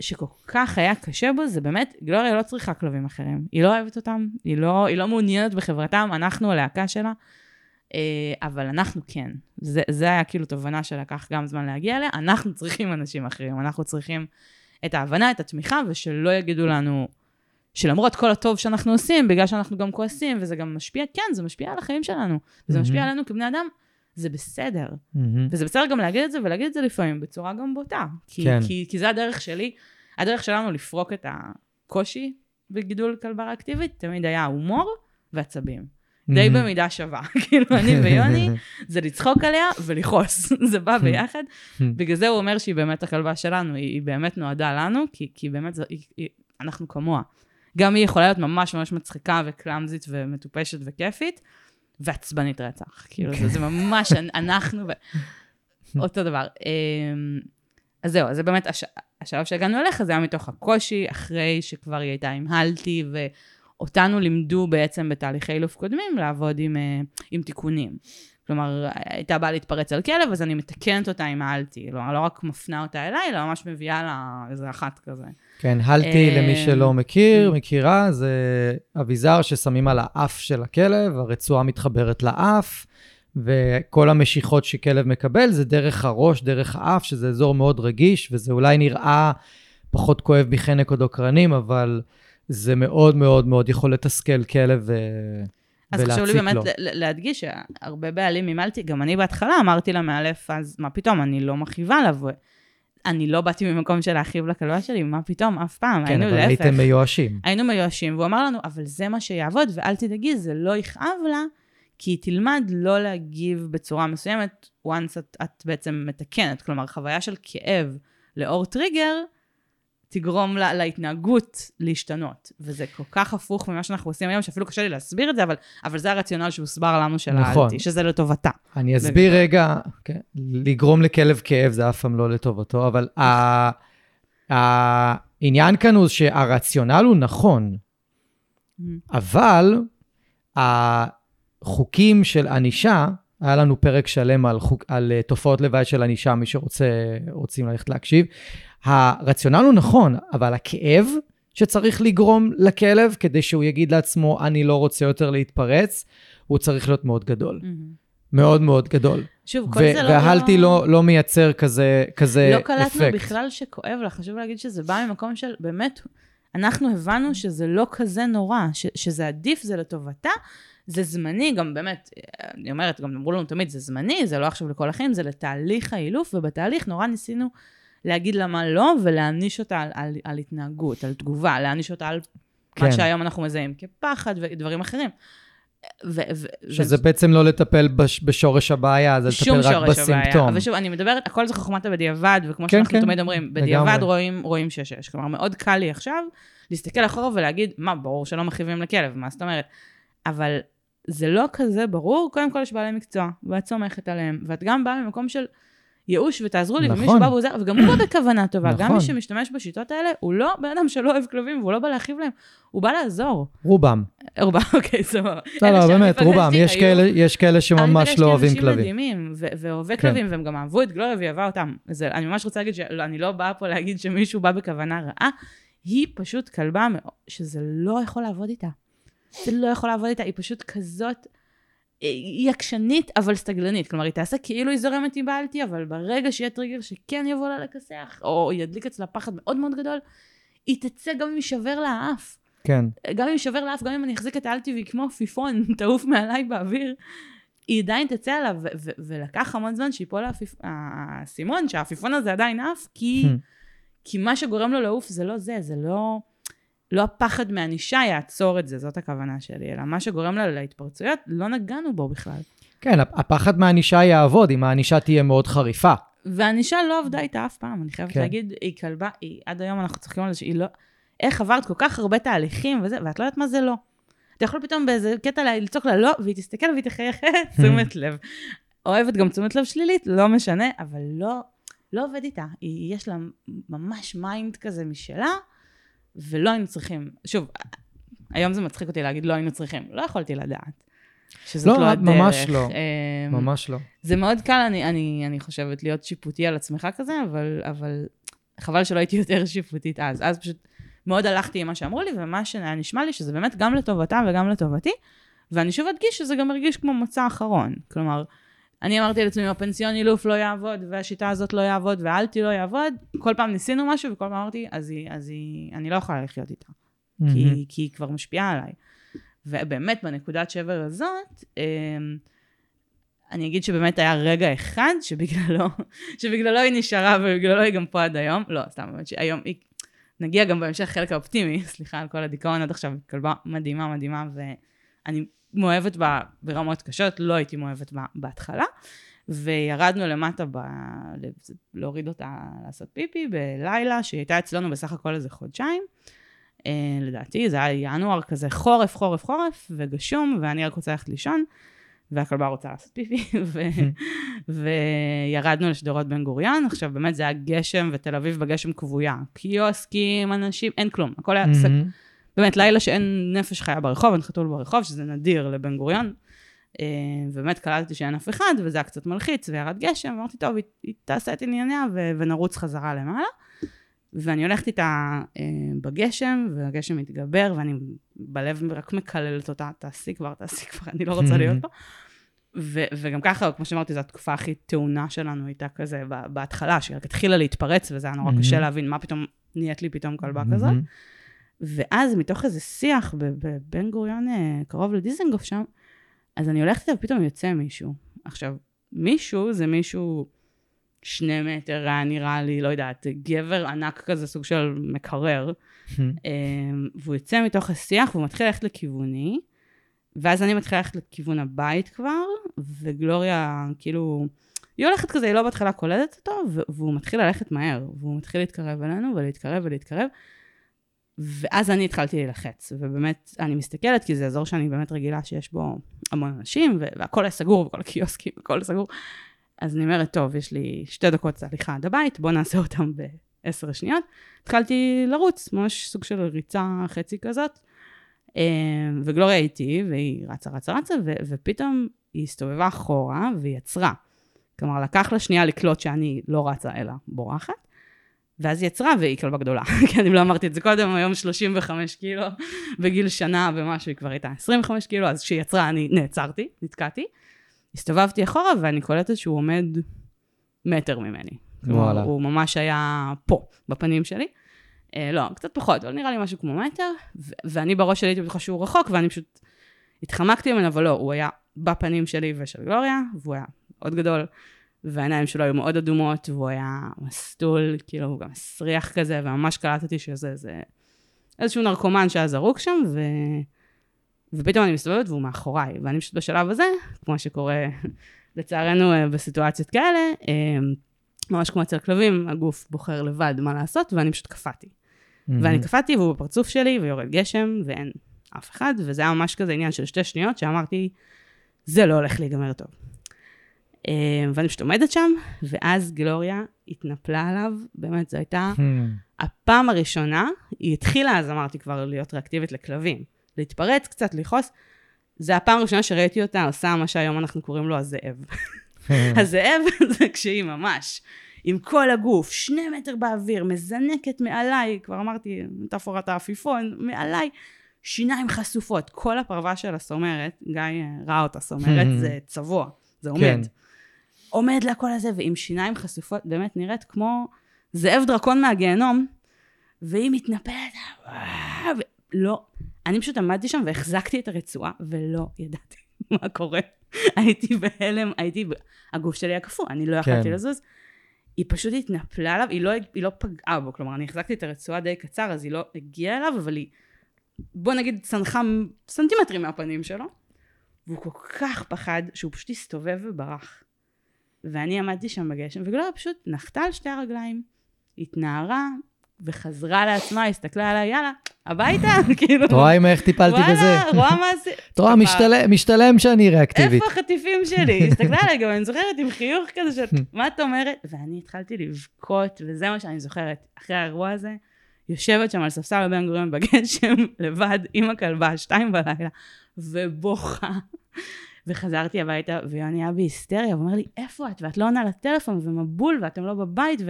שכל כך היה קשה בו, זה באמת, גלוריה לא צריכה כלבים אחרים. היא לא אוהבת אותם, היא לא, היא לא מעוניינת בחברתם, אנחנו הלהקה שלה. אה, אבל אנחנו כן. זה, זה היה כאילו תובנה שלקח גם זמן להגיע אליה. אנחנו צריכים אנשים אחרים, אנחנו צריכים את ההבנה, את התמיכה, ושלא יגידו לנו שלמרות כל הטוב שאנחנו עושים, בגלל שאנחנו גם כועסים, וזה גם משפיע, כן, זה משפיע על החיים שלנו, וזה mm-hmm. משפיע עלינו כבני אדם, זה בסדר. Mm-hmm. וזה בסדר גם להגיד את זה, ולהגיד את זה לפעמים בצורה גם בוטה. כי, כן. כי, כי זה הדרך שלי, הדרך שלנו לפרוק את הקושי בגידול כלבה ריאקטיבית, תמיד היה הומור ועצבים. די mm-hmm. במידה שווה. (laughs) כאילו, אני ויוני, זה לצחוק עליה ולכעוס, (laughs) זה בא. ביחד. בגלל זה הוא אומר שהיא באמת הכלבה שלנו, היא, היא באמת נועדה לנו, כי, כי באמת זה, היא, היא, אנחנו כמוה. גם היא יכולה להיות ממש ממש מצחיקה וקלאמזית ומטופשת וכיפית, ועצבנית רצח. כאילו, זה, זה ממש אנחנו, ו... אותו דבר. אמ, אז זהו, אז זה באמת, הש... השלב שהגענו אליך, זה היה מתוך הקושי, אחרי שכבר היא הייתה עם הלטי, ו... אותנו לימדו בעצם בתהליכי אילוף קודמים לעבוד עם, אה, עם תיקונים. כלומר, הייתה באה להתפרץ על כלב, אז אני מתקנת אותה עם האלטי. לא, לא רק מפנה אותה אליי, אלא ממש מביאה לה איזה אחת כזה. כן, הלטי, אה, למי שלא מכיר, מכירה, זה אביזר ששמים על האף של הכלב, הרצועה מתחברת לאף, וכל המשיכות שכלב מקבל זה דרך הראש, דרך האף, שזה אזור מאוד רגיש, וזה אולי נראה פחות כואב מחנק או דוקרנים, אבל... זה מאוד מאוד מאוד יכול לתסכל כלב ו... אז חשוב לי באמת לו. להדגיש שהרבה בעלים ממלתי, גם אני בהתחלה אמרתי למאלף, אז מה פתאום, אני לא מכאיבה עליו. אני לא באתי ממקום של להכאיב לכלבה שלי, מה פתאום, אף פעם, כן, היינו להפך. כן, אבל הייתם מיואשים. היינו מיואשים, והוא אמר לנו, אבל זה מה שיעבוד, ואל תדאגי, זה לא יכאב לה, כי היא תלמד לא להגיב בצורה מסוימת, once את, את בעצם מתקנת. כלומר, חוויה של כאב לאור טריגר, תגרום לה, להתנהגות להשתנות. וזה כל כך הפוך ממה שאנחנו עושים היום, שאפילו קשה לי להסביר את זה, אבל, אבל זה הרציונל שהוסבר לנו של נכון. האלטי, שזה לטובתה. אני אסביר רגע, כן, לגרום לכלב כאב זה אף פעם לא לטובתו, אבל העניין כאן הוא שהרציונל הוא נכון, mm-hmm. אבל החוקים של ענישה, היה לנו פרק שלם על, חוק, על uh, תופעות לוואי של ענישה, מי שרוצים ללכת להקשיב. הרציונל הוא נכון, אבל הכאב שצריך לגרום לכלב כדי שהוא יגיד לעצמו, אני לא רוצה יותר להתפרץ, הוא צריך להיות מאוד גדול. Mm-hmm. מאוד מאוד גדול. שוב, כל זה לא... וההלטי לא, לא מייצר כזה, כזה לא אפקט. לא קלטנו בכלל שכואב לה, חשוב להגיד שזה בא ממקום של, באמת, אנחנו הבנו שזה לא כזה נורא, ש- שזה עדיף, זה לטובתה, זה זמני, גם באמת, אני אומרת, גם אמרו לנו תמיד, זה זמני, זה לא עכשיו לכל החיים, זה לתהליך האילוף, ובתהליך נורא ניסינו להגיד לה מה לא, ולהעניש אותה על, על, על התנהגות, על תגובה, להעניש אותה על כן. מה שהיום אנחנו מזהים כפחד ודברים אחרים. ו- ו- שזה ו- בעצם לא לטפל בש- בשורש הבעיה, זה לטפל רק בסימפטום. הבעיה. אבל שוב, אני מדברת, הכל זה חוכמת הבדיעבד, וכמו כן, שאנחנו כן. תמיד אומרים, בדיעבד רואים, רואים שש-שש. כלומר, מאוד קל לי עכשיו להסתכל אחורה ולהגיד, מה, ברור שלא מכאיבים לכלב, מה זאת אומרת? אבל זה לא כזה ברור, קודם כל יש בעלי מקצוע, ואת סומכת עליהם, ואת גם באה ממקום של ייאוש ותעזרו לי, נכון. ומישהו בא ועוזר, וגם הוא בא בכוונה טובה, נכון. גם מי שמשתמש בשיטות האלה, הוא לא בן אדם שלא אוהב כלבים, והוא לא בא להכאיב להם, הוא בא לעזור. רובם. רובם, (laughs) אוקיי, סבבה. לא, לא, באמת, רובם, יש כאלה, יש כאלה שממש לא אוהבים כלבים. אנשים מדהימים, ואוהבי כן. כלבים, והם גם אהבו את גלוריה והיא אהבה אותם. אני ממש רוצה להגיד שאני לא באה פה להגיד שמישהו בא בכוונה רעה, היא פשוט כלבה שזה לא יכול לעבוד איתה. זה לא יכול לעבוד איתה, היא פשוט כזאת... היא עקשנית אבל סטגלנית, כלומר היא תעשה כאילו היא זורמת עם בעלתי, אבל ברגע שיהיה טריגר שכן יבוא לה לכסח, או ידליק אצלה פחד מאוד מאוד גדול, היא תצא גם אם יישבר לה האף. כן. גם אם יישבר לאף, גם אם אני אחזיק את האלטיבי כמו עפיפון, (laughs) תעוף מעליי באוויר, היא עדיין תצא עליו, ו- ו- ולקח המון זמן שיפול האסימון, שהעפיפון הזה עדיין עף, כי, כי מה שגורם לו לעוף זה לא זה, זה לא, לא הפחד מענישה יעצור את זה, זאת הכוונה שלי, אלא מה שגורם לה להתפרצויות, לא נגענו בו בכלל. כן, הפחד מהענישה יעבוד, אם הענישה תהיה מאוד חריפה. והענישה לא עבדה איתה אף פעם, אני חייבת כן. להגיד, היא כלבה, היא, עד היום אנחנו צוחקים על זה שהיא לא... איך עברת כל כך הרבה תהליכים וזה, ואת לא יודעת מה זה לא. אתה יכול פתאום באיזה קטע לצעוק לה לא, והיא תסתכל והיא תחייך, (laughs) תשומת לב. אוהבת גם תשומת לב שלילית, לא משנה, אבל לא, לא עובד איתה. היא, יש לה ממש mind כזה משלה, ולא היינו צריכים, שוב, היום זה מצחיק אותי להגיד לא היינו צריכים, לא יכולתי לדעת. שזאת לא, לא הדרך. ממש לא. אמ, ממש לא. זה מאוד קל, אני, אני, אני חושבת, להיות שיפוטי על עצמך כזה, אבל, אבל חבל שלא הייתי יותר שיפוטית אז. אז פשוט מאוד הלכתי עם מה שאמרו לי, ומה שהיה נשמע לי שזה באמת גם לטובתה וגם לטובתי. ואני שוב אדגיש שזה גם הרגיש כמו מוצא אחרון. כלומר, אני אמרתי לעצמי, הפנסיון אילוף לא יעבוד, והשיטה הזאת לא יעבוד, והאלטי לא יעבוד. כל פעם ניסינו משהו, וכל פעם אמרתי, אז היא, אז היא, אני לא יכולה לחיות איתה. כי, כי היא כבר משפיעה עליי. ובאמת, בנקודת שבר הזאת, אמ, אני אגיד שבאמת היה רגע אחד שבגללו, (laughs) שבגללו היא נשארה ובגללו היא גם פה עד היום. לא, סתם, באמת שהיום היא... נגיע גם בהמשך לחלק האופטימי, (laughs) סליחה על כל הדיכאון עד עכשיו, כלבה מדהימה, מדהימה, ואני מאוהבת בה ברמות קשות, לא הייתי מאוהבת בה בהתחלה. וירדנו למטה ב... להוריד אותה לעשות פיפי בלילה, שהיא הייתה אצלנו בסך הכל איזה חודשיים. אה, לדעתי, זה היה ינואר כזה חורף, חורף, חורף, וגשום, ואני רק רוצה ללכת לישון, והכלבה רוצה לעשות פיפי, (laughs) ו... (laughs) וירדנו לשדרות בן גוריון. עכשיו, באמת זה היה גשם, ותל אביב בגשם כבויה. קיוסקים, אנשים, אין כלום, הכל היה סק... באמת, לילה שאין נפש חיה ברחוב, אין חתול ברחוב, שזה נדיר לבן גוריון. אה, ובאמת קלטתי שאין אף אחד, וזה היה קצת מלחיץ, וירד גשם, ואמרתי, טוב, היא, היא תעשה את ענייניה, ו- ונרוץ חזרה למעלה. ואני הולכת איתה אה, בגשם, והגשם מתגבר, ואני בלב רק מקללת אותה, תעשי כבר, תעשי כבר, אני לא רוצה להיות (laughs) פה. ו- וגם ככה, כמו שאמרתי, זו התקופה הכי טעונה שלנו הייתה כזה בהתחלה, שהיא רק התחילה להתפרץ, וזה היה נורא קשה להבין מה פתאום נהיית לי פתאום כלבה כזאת. ואז מתוך איזה שיח בבן גוריון, אה, קרוב לדיזנגוף שם, אז אני הולכת איתה ופתאום יוצא מישהו. עכשיו, מישהו זה מישהו שני מטר, היה נראה לי, לא יודעת, גבר ענק כזה, סוג של מקרר. (laughs) אה, והוא יוצא מתוך השיח והוא מתחיל ללכת לכיווני, ואז אני מתחילה ללכת לכיוון הבית כבר, וגלוריה, כאילו, היא הולכת כזה, היא לא בהתחלה קולטת אותו, והוא מתחיל ללכת מהר, והוא מתחיל להתקרב אלינו ולהתקרב ולהתקרב. ואז אני התחלתי להילחץ, ובאמת, אני מסתכלת, כי זה אזור שאני באמת רגילה שיש בו המון אנשים, והכל היה סגור, וכל הקיוסקים, הכל סגור. אז אני אומרת, טוב, יש לי שתי דקות הליכה עד הבית, בוא נעשה אותם בעשר שניות. התחלתי לרוץ, ממש סוג של ריצה חצי כזאת. אה, וגלוריה איתי, והיא רצה, רצה, רצה, ופתאום היא הסתובבה אחורה והיא עצרה. כלומר, לקח לה שנייה לקלוט שאני לא רצה, אלא בורחת. ואז היא יצרה, והיא כלבה גדולה, (laughs) כי אני לא אמרתי את זה קודם, היום 35 קילו, בגיל שנה ומשהו היא כבר הייתה 25 קילו, אז כשהיא יצרה אני נעצרתי, נתקעתי. הסתובבתי אחורה ואני קולטת שהוא עומד מטר ממני. וואלה. הוא ממש היה פה, בפנים שלי. אה, לא, קצת פחות, אבל נראה לי משהו כמו מטר, ו- ואני בראש שלי הייתי בטוחה שהוא רחוק, ואני פשוט התחמקתי ממנו, אבל לא, הוא היה בפנים שלי ושל גלוריה, והוא היה מאוד גדול, והעיניים שלו היו מאוד אדומות, והוא היה מסטול, כאילו, הוא גם מסריח כזה, וממש קלטתי שזה זה איזשהו נרקומן שהיה זרוק שם, ו... ופתאום אני מסתובבת והוא מאחוריי, ואני פשוט בשלב הזה, כמו שקורה (laughs) לצערנו אה, בסיטואציות כאלה, אה, ממש כמו אצל כלבים, הגוף בוחר לבד מה לעשות, ואני פשוט קפאתי. ואני קפאתי והוא בפרצוף שלי, ויורד גשם, ואין אף אחד, וזה היה ממש כזה עניין של שתי שניות, שאמרתי, זה לא הולך להיגמר טוב. אה, ואני פשוט עומדת שם, ואז גלוריה התנפלה עליו, באמת, זו הייתה הפעם הראשונה, היא התחילה אז, אמרתי כבר, להיות ריאקטיבית לכלבים. להתפרץ קצת, לכעוס. זה הפעם הראשונה שראיתי אותה עושה מה שהיום אנחנו קוראים לו הזאב. (laughs) הזאב (laughs) זה כשהיא ממש, עם כל הגוף, שני מטר באוויר, מזנקת מעליי, כבר אמרתי, מטאפורת העפיפון, מעליי, שיניים חשופות, כל הפרווה של הסומרת, גיא אה, ראה אותה סומרת, זה צבוע, זה עומד. כן. עומד לה כל הזה, ועם שיניים חשופות, באמת נראית כמו זאב דרקון מהגיהנום, והיא מתנפלת, ו- לא, אני פשוט עמדתי שם והחזקתי את הרצועה, ולא ידעתי (laughs) מה קורה. הייתי בהלם, הייתי. הגוף שלי היה קפוא, אני לא יכולתי כן. לזוז. היא פשוט התנפלה עליו, היא לא, היא לא פגעה בו, כלומר, אני החזקתי את הרצועה די קצר, אז היא לא הגיעה אליו, אבל היא, בוא נגיד, צנחה סנטימטרים מהפנים שלו, והוא כל כך פחד, שהוא פשוט הסתובב וברח. ואני עמדתי שם בגשם, וגלוריה פשוט נחתה על שתי הרגליים, התנערה, וחזרה לעצמה, הסתכלה עליי, יאללה, הביתה, (laughs) כאילו. את רואה עם איך טיפלתי בזה? וואלה, רואה מה זה... את רואה, משתלם- שאני ריאקטיבית. איפה החטיפים שלי? הסתכלה עליי גם, אני זוכרת עם חיוך כזה של, (laughs) מה את אומרת? ואני התחלתי לבכות, וזה מה שאני זוכרת. אחרי האירוע הזה, יושבת שם על ספסל בבן גוריון בגשם, (laughs) לבד, עם הכלבה, שתיים בלילה, ובוכה. וחזרתי הביתה, ויוני היה בהיסטריה, ואומר לי, איפה את? ואת לא עונה לטלפון, ומבול, ואתם לא בבית,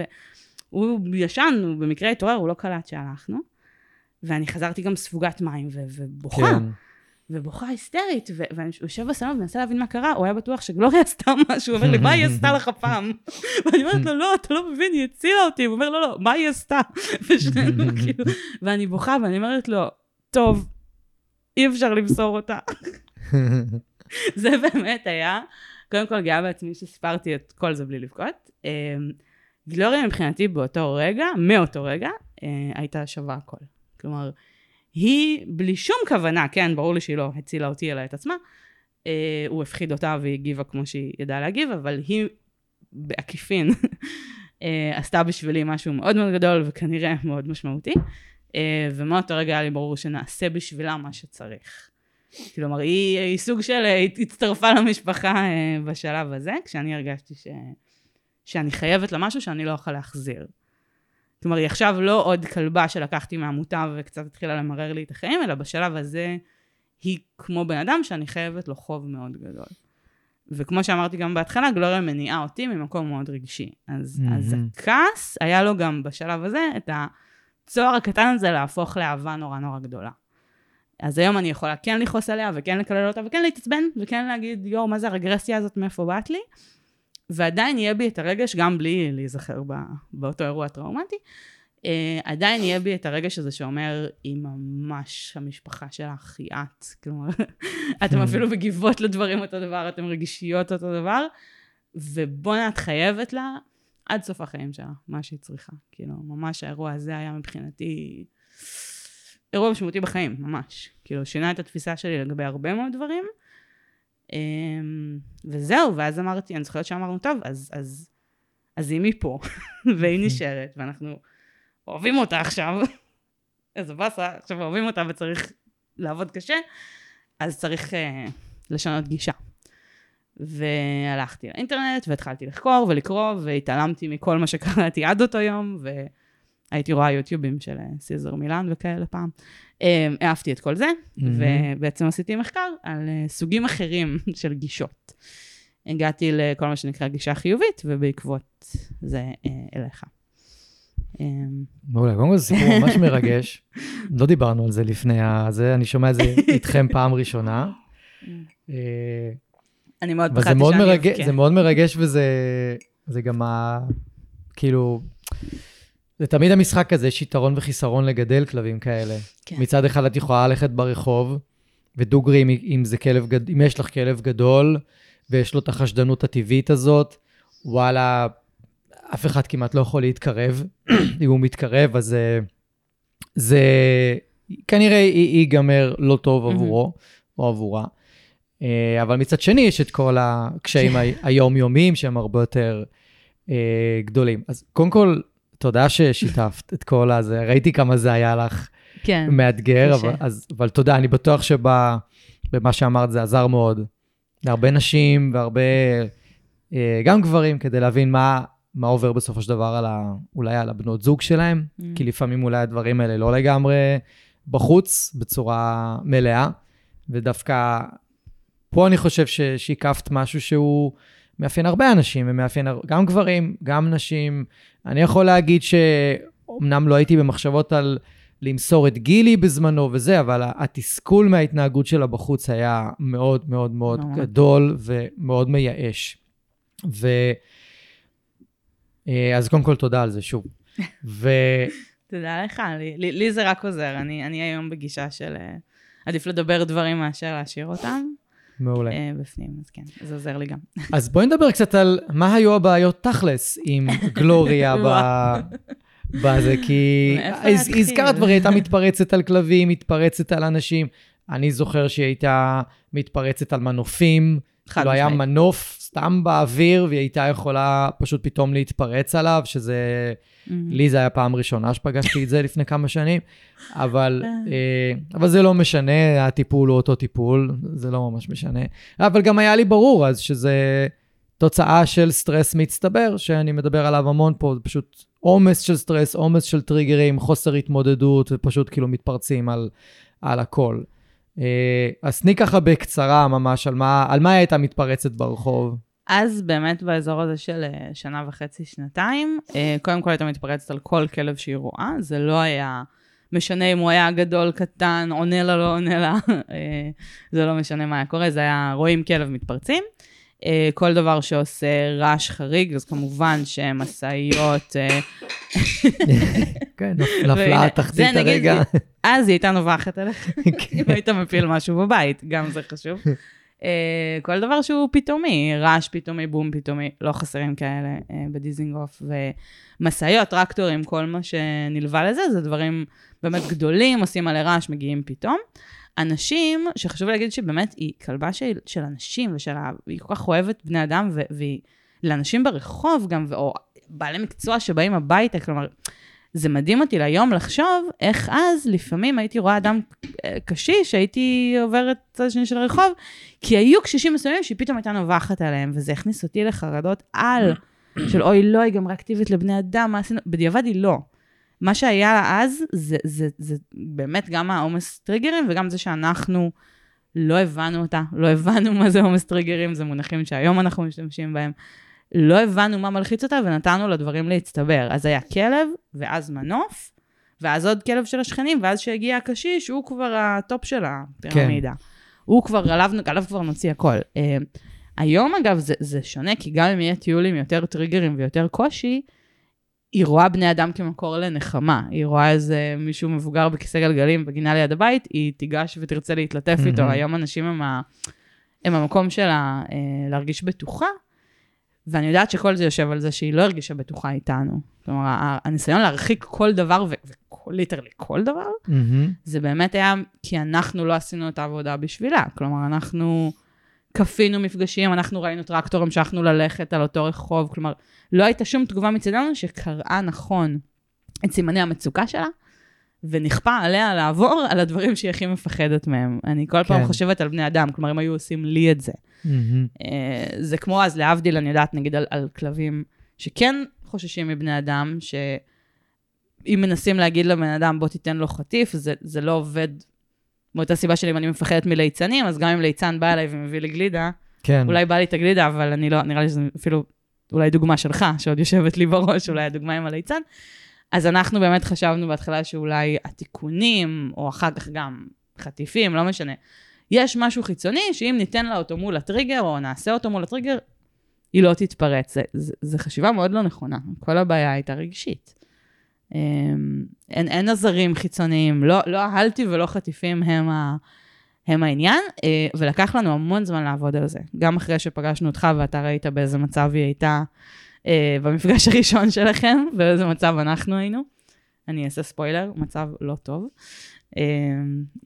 והוא ישן, הוא במקרה התעורר, הוא לא קלט שהלכנו. ואני חזרתי גם ספוגת מים, ו- ובוכה. כן. ובוכה היסטרית, ו- ואני יושב בסלון ומנסה להבין מה קרה, הוא היה בטוח שגלוריה (laughs) עשתה משהו, הוא אומר לי, מה היא עשתה לך פעם? (laughs) ואני אומרת לו, לא, אתה לא מבין, היא הצילה אותי. הוא אומר, לא, לא, מה היא עשתה? (laughs) ושנינו כאילו, ואני בוכה, ואני אומרת לו, טוב, אי אפשר למסור אותה. (laughs) זה באמת היה, קודם כל גאה בעצמי שסיפרתי את כל זה בלי לבכות. אמ, גלוריה מבחינתי באותו רגע, מאותו רגע, אה, הייתה שווה הכל. כלומר, היא בלי שום כוונה, כן, ברור לי שהיא לא הצילה אותי אלא את עצמה, אה, הוא הפחיד אותה והיא הגיבה כמו שהיא ידעה להגיב, אבל היא בעקיפין (laughs) אה, עשתה בשבילי משהו מאוד מאוד גדול וכנראה מאוד משמעותי, ומאותו רגע היה לי ברור שנעשה בשבילה מה שצריך. כלומר, היא, היא סוג של אה, הצטרפה למשפחה אה, בשלב הזה, כשאני הרגשתי ש, שאני חייבת לה משהו שאני לא אוכל להחזיר. כלומר, היא עכשיו לא עוד כלבה שלקחתי מהמוטב וקצת התחילה למרר לי את החיים, אלא בשלב הזה היא כמו בן אדם שאני חייבת לו חוב מאוד גדול. וכמו שאמרתי גם בהתחלה, גלוריה מניעה אותי ממקום מאוד רגשי. אז, מהמם. אז הכעס, היה לו גם בשלב הזה את הצוהר הקטן הזה להפוך לאהבה נורא נורא גדולה. אז היום אני יכולה כן לכעוס עליה, וכן לקלל אותה, וכן להתעצבן, וכן להגיד, יואו, מה זה הרגרסיה הזאת, מאיפה באת לי? ועדיין יהיה בי את הרגש, גם בלי להיזכר בא, באותו אירוע טראומטי, אה, עדיין יהיה בי את הרגש הזה שאומר, היא ממש המשפחה שלך, היא את. כלומר, (laughs) אתם אפילו מגיבות לדברים אותו דבר, אתם רגישיות אותו דבר, ובואנה, את חייבת לה עד סוף החיים שלה, מה שהיא צריכה. כאילו, ממש האירוע הזה היה מבחינתי אירוע משמעותי בחיים, ממש. כאילו, שינה את התפיסה שלי לגבי הרבה מאוד דברים. אמ, וזהו, ואז אמרתי, אני זוכרת שאמרנו, טוב, אז, אז, אז היא מפה, (laughs) והיא נשארת, ואנחנו אוהבים אותה עכשיו. (laughs) איזה באסה, עכשיו אוהבים אותה וצריך לעבוד קשה, אז צריך uh, לשנות גישה. והלכתי לאינטרנט, והתחלתי לחקור ולקרוא, והתעלמתי מכל מה שקראתי עד אותו יום, והייתי רואה יוטיובים של אה, סיזר מילן וכאלה פעם. אה, אהבתי את כל זה, ובעצם עשיתי מחקר על אה, סוגים אחרים (laughs) של גישות. הגעתי לכל מה שנקרא גישה חיובית, ובעקבות זה אה, אליך. אה, מעולה, קודם כל זה סיפור ממש מרגש. (laughs) לא דיברנו על זה לפני הזה, אני שומע את זה איתכם (laughs) פעם ראשונה. אה, אני מאוד פחדתי שאני אבכה. זה מאוד מרגש וזה זה גם ה... כאילו, זה תמיד המשחק הזה, יש יתרון וחיסרון לגדל כלבים כאלה. כן. מצד אחד את יכולה ללכת ברחוב, ודוגרי, אם, אם, זה כלב, אם יש לך כלב גדול, ויש לו את החשדנות הטבעית הזאת, וואלה, אף אחד כמעט לא יכול להתקרב. (clears throat) אם הוא מתקרב, אז זה, זה כנראה ייגמר לא טוב. עבורו או עבורה. אה, אבל מצד שני, יש את כל הקשיים ה- היומיומיים שהם הרבה יותר אה, גדולים. אז קודם כל, תודה ששיתפת את כל הזה. ראיתי כמה זה היה לך כן. מאתגר. אבל, אז, אבל תודה, אני בטוח שבמה שאמרת זה עזר מאוד להרבה נשים והרבה, אה, גם גברים, כדי להבין מה, מה עובר בסופו של דבר על ה, אולי על הבנות זוג שלהם, Mm. כי לפעמים אולי הדברים האלה לא לגמרי בחוץ, בצורה מלאה, ודווקא פה אני חושב ששיקפת משהו שהוא מאפיין הרבה אנשים, ומאפיין גם גברים, גם נשים. אני יכול להגיד שאומנם לא הייתי במחשבות על למסור את גילי בזמנו וזה, אבל התסכול מההתנהגות שלה בחוץ היה מאוד מאוד מאוד. גדול ומאוד מייאש. ו... אה, אז קודם כל תודה על זה שוב. (laughs) ו... תודה לך, לי, לי, לי זה רק עוזר, אני, אני היום בגישה של... אה, עדיף לדבר דברים מאשר להשאיר אותם. מעולה. אה, בפנים, אז כן, זה עוזר לי גם. (laughs) אז בואי נדבר קצת על מה היו הבעיות תכלס עם גלוריה (laughs) ב... בזה, כי מאיפה להתחיל? הזכרת כבר, היא הייתה מתפרצת על כלבים, מתפרצת על אנשים. אני זוכר שהיא הייתה מתפרצת על מנופים. חד לא היה משמעית. מנוף סתם באוויר, והיא הייתה יכולה פשוט פתאום להתפרץ עליו, שזה... לי זה היה פעם ראשונה שפגשתי את זה (laughs) לפני כמה שנים, אבל, אה, אבל זה לא משנה, הטיפול הוא אותו טיפול, זה לא ממש משנה. אבל גם היה לי ברור אז שזה תוצאה של סטרס מצטבר, שאני מדבר עליו המון פה, זה פשוט עומס של סטרס, עומס של טריגרים, חוסר התמודדות, ופשוט כאילו מתפרצים על, על הכל. אה, אז תני ככה בקצרה ממש על מה, על מה הייתה מתפרצת ברחוב. אז באמת באזור הזה של אה, שנה וחצי, שנתיים, אה, קודם כל הייתה מתפרצת על כל כלב שהיא רואה, זה לא היה משנה אם הוא היה גדול, קטן, עונה לה, לא עונה לה, (laughs) זה לא משנה מה היה קורה, זה היה רואים כלב מתפרצים. אה, כל דבר שעושה רעש חריג, אז כמובן שמשאיות, אה, כן, נפלה התחתית הרגע. אז היא הייתה נובחת עליך. כן. אם היית מפיל משהו בבית, גם זה חשוב. אה, כל דבר שהוא פתאומי, רעש פתאומי, בום פתאומי, לא חסרים כאלה אה, בדיזינגוף. ומשאיות, טרקטורים, כל מה שנלווה לזה, זה דברים באמת גדולים, עושים עלי רעש, מגיעים פתאום. אנשים, שחשוב להגיד שבאמת היא כלבה של, של אנשים, ושל ה... היא כל כך אוהבת בני אדם, ו- והיא לאנשים ברחוב גם, או בעלי מקצוע שבאים הביתה, כלומר, זה מדהים אותי להיום לחשוב איך אז, לפעמים הייתי רואה אדם אה, קשיש, הייתי עוברת צד השני של הרחוב, כי היו קשישים מסוימים שהיא פתאום הייתה נובחת עליהם, וזה הכניס אותי לחרדות על, של אוי, לא, היא גם ריאקטיבית לבני אדם, מה עשינו? בדיעבד היא לא. מה שהיה לה אז, זה, זה, זה באמת גם העומס טריגרים, וגם זה שאנחנו לא הבנו אותה, לא הבנו מה זה עומס טריגרים, זה מונחים שהיום אנחנו משתמשים בהם. לא הבנו מה מלחיץ אותה ונתנו לדברים להצטבר. אז היה כלב, ואז מנוף, ואז עוד כלב של השכנים, ואז שהגיע הקשיש, הוא כבר ה top של הפירמידה. כן. הוא כבר, עליו, עליו כבר נוציא הכל. אה, היום, אגב, זה, זה שונה, כי גם אם יהיה טיול עם יותר טריגרים ויותר קושי, היא רואה בני אדם כמקור לנחמה. היא רואה איזה מישהו מבוגר בכיסא גלגלים בגינה ליד הבית, היא תיגש ותרצה להתלטף אהמ. איתו. היום אנשים הם, ה, הם המקום שלה uh, להרגיש בטוחה. ואני יודעת שכל זה יושב על זה שהיא לא הרגישה בטוחה איתנו. כלומר, הניסיון להרחיק כל דבר, וליטרלי כל דבר, מהמם. זה באמת היה כי אנחנו לא עשינו את העבודה בשבילה. כלומר, אנחנו כפינו מפגשים, אנחנו ראינו טרקטור, המשכנו ללכת על אותו רחוב. כלומר, לא הייתה שום תגובה מצדנו שקראה נכון את סימני המצוקה שלה, ונכפה עליה לעבור על הדברים שהיא הכי מפחדת מהם. אני כל פעם כן. חושבת על בני אדם, כלומר, אם היו עושים לי את זה. אה, זה כמו אז, להבדיל, אני יודעת, נגיד על, על כלבים שכן חוששים מבני אדם, שאם מנסים להגיד לבן אדם, בוא תיתן לו חטיף, זה, זה לא עובד מאותה סיבה של אם אני מפחדת מליצנים, אז גם אם ליצן בא אליי ומביא לי גלידה, כן. אולי בא לי את הגלידה, אבל אני לא, נראה לי שזה אפילו אולי דוגמה שלך, שעוד יושבת לי בראש, אולי הדוגמה עם הליצן. אז אנחנו באמת חשבנו בהתחלה שאולי התיקונים, או אחר כך גם חטיפים, לא משנה. יש משהו חיצוני שאם ניתן לה אותו מול הטריגר, או נעשה אותו מול הטריגר, היא לא תתפרץ. זה חשיבה מאוד לא נכונה. כל הבעיה הייתה רגשית. אמ, אין, אין עזרים חיצוניים, לא, לא אהלתי ולא חטיפים הם, ה, הם העניין, אה, ולקח לנו המון זמן לעבוד על זה. גם אחרי שפגשנו אותך ואתה ראית באיזה מצב היא הייתה אה, במפגש (laughs) הראשון שלכם, באיזה מצב אנחנו היינו. אני אעשה ספוילר, מצב לא טוב. אה,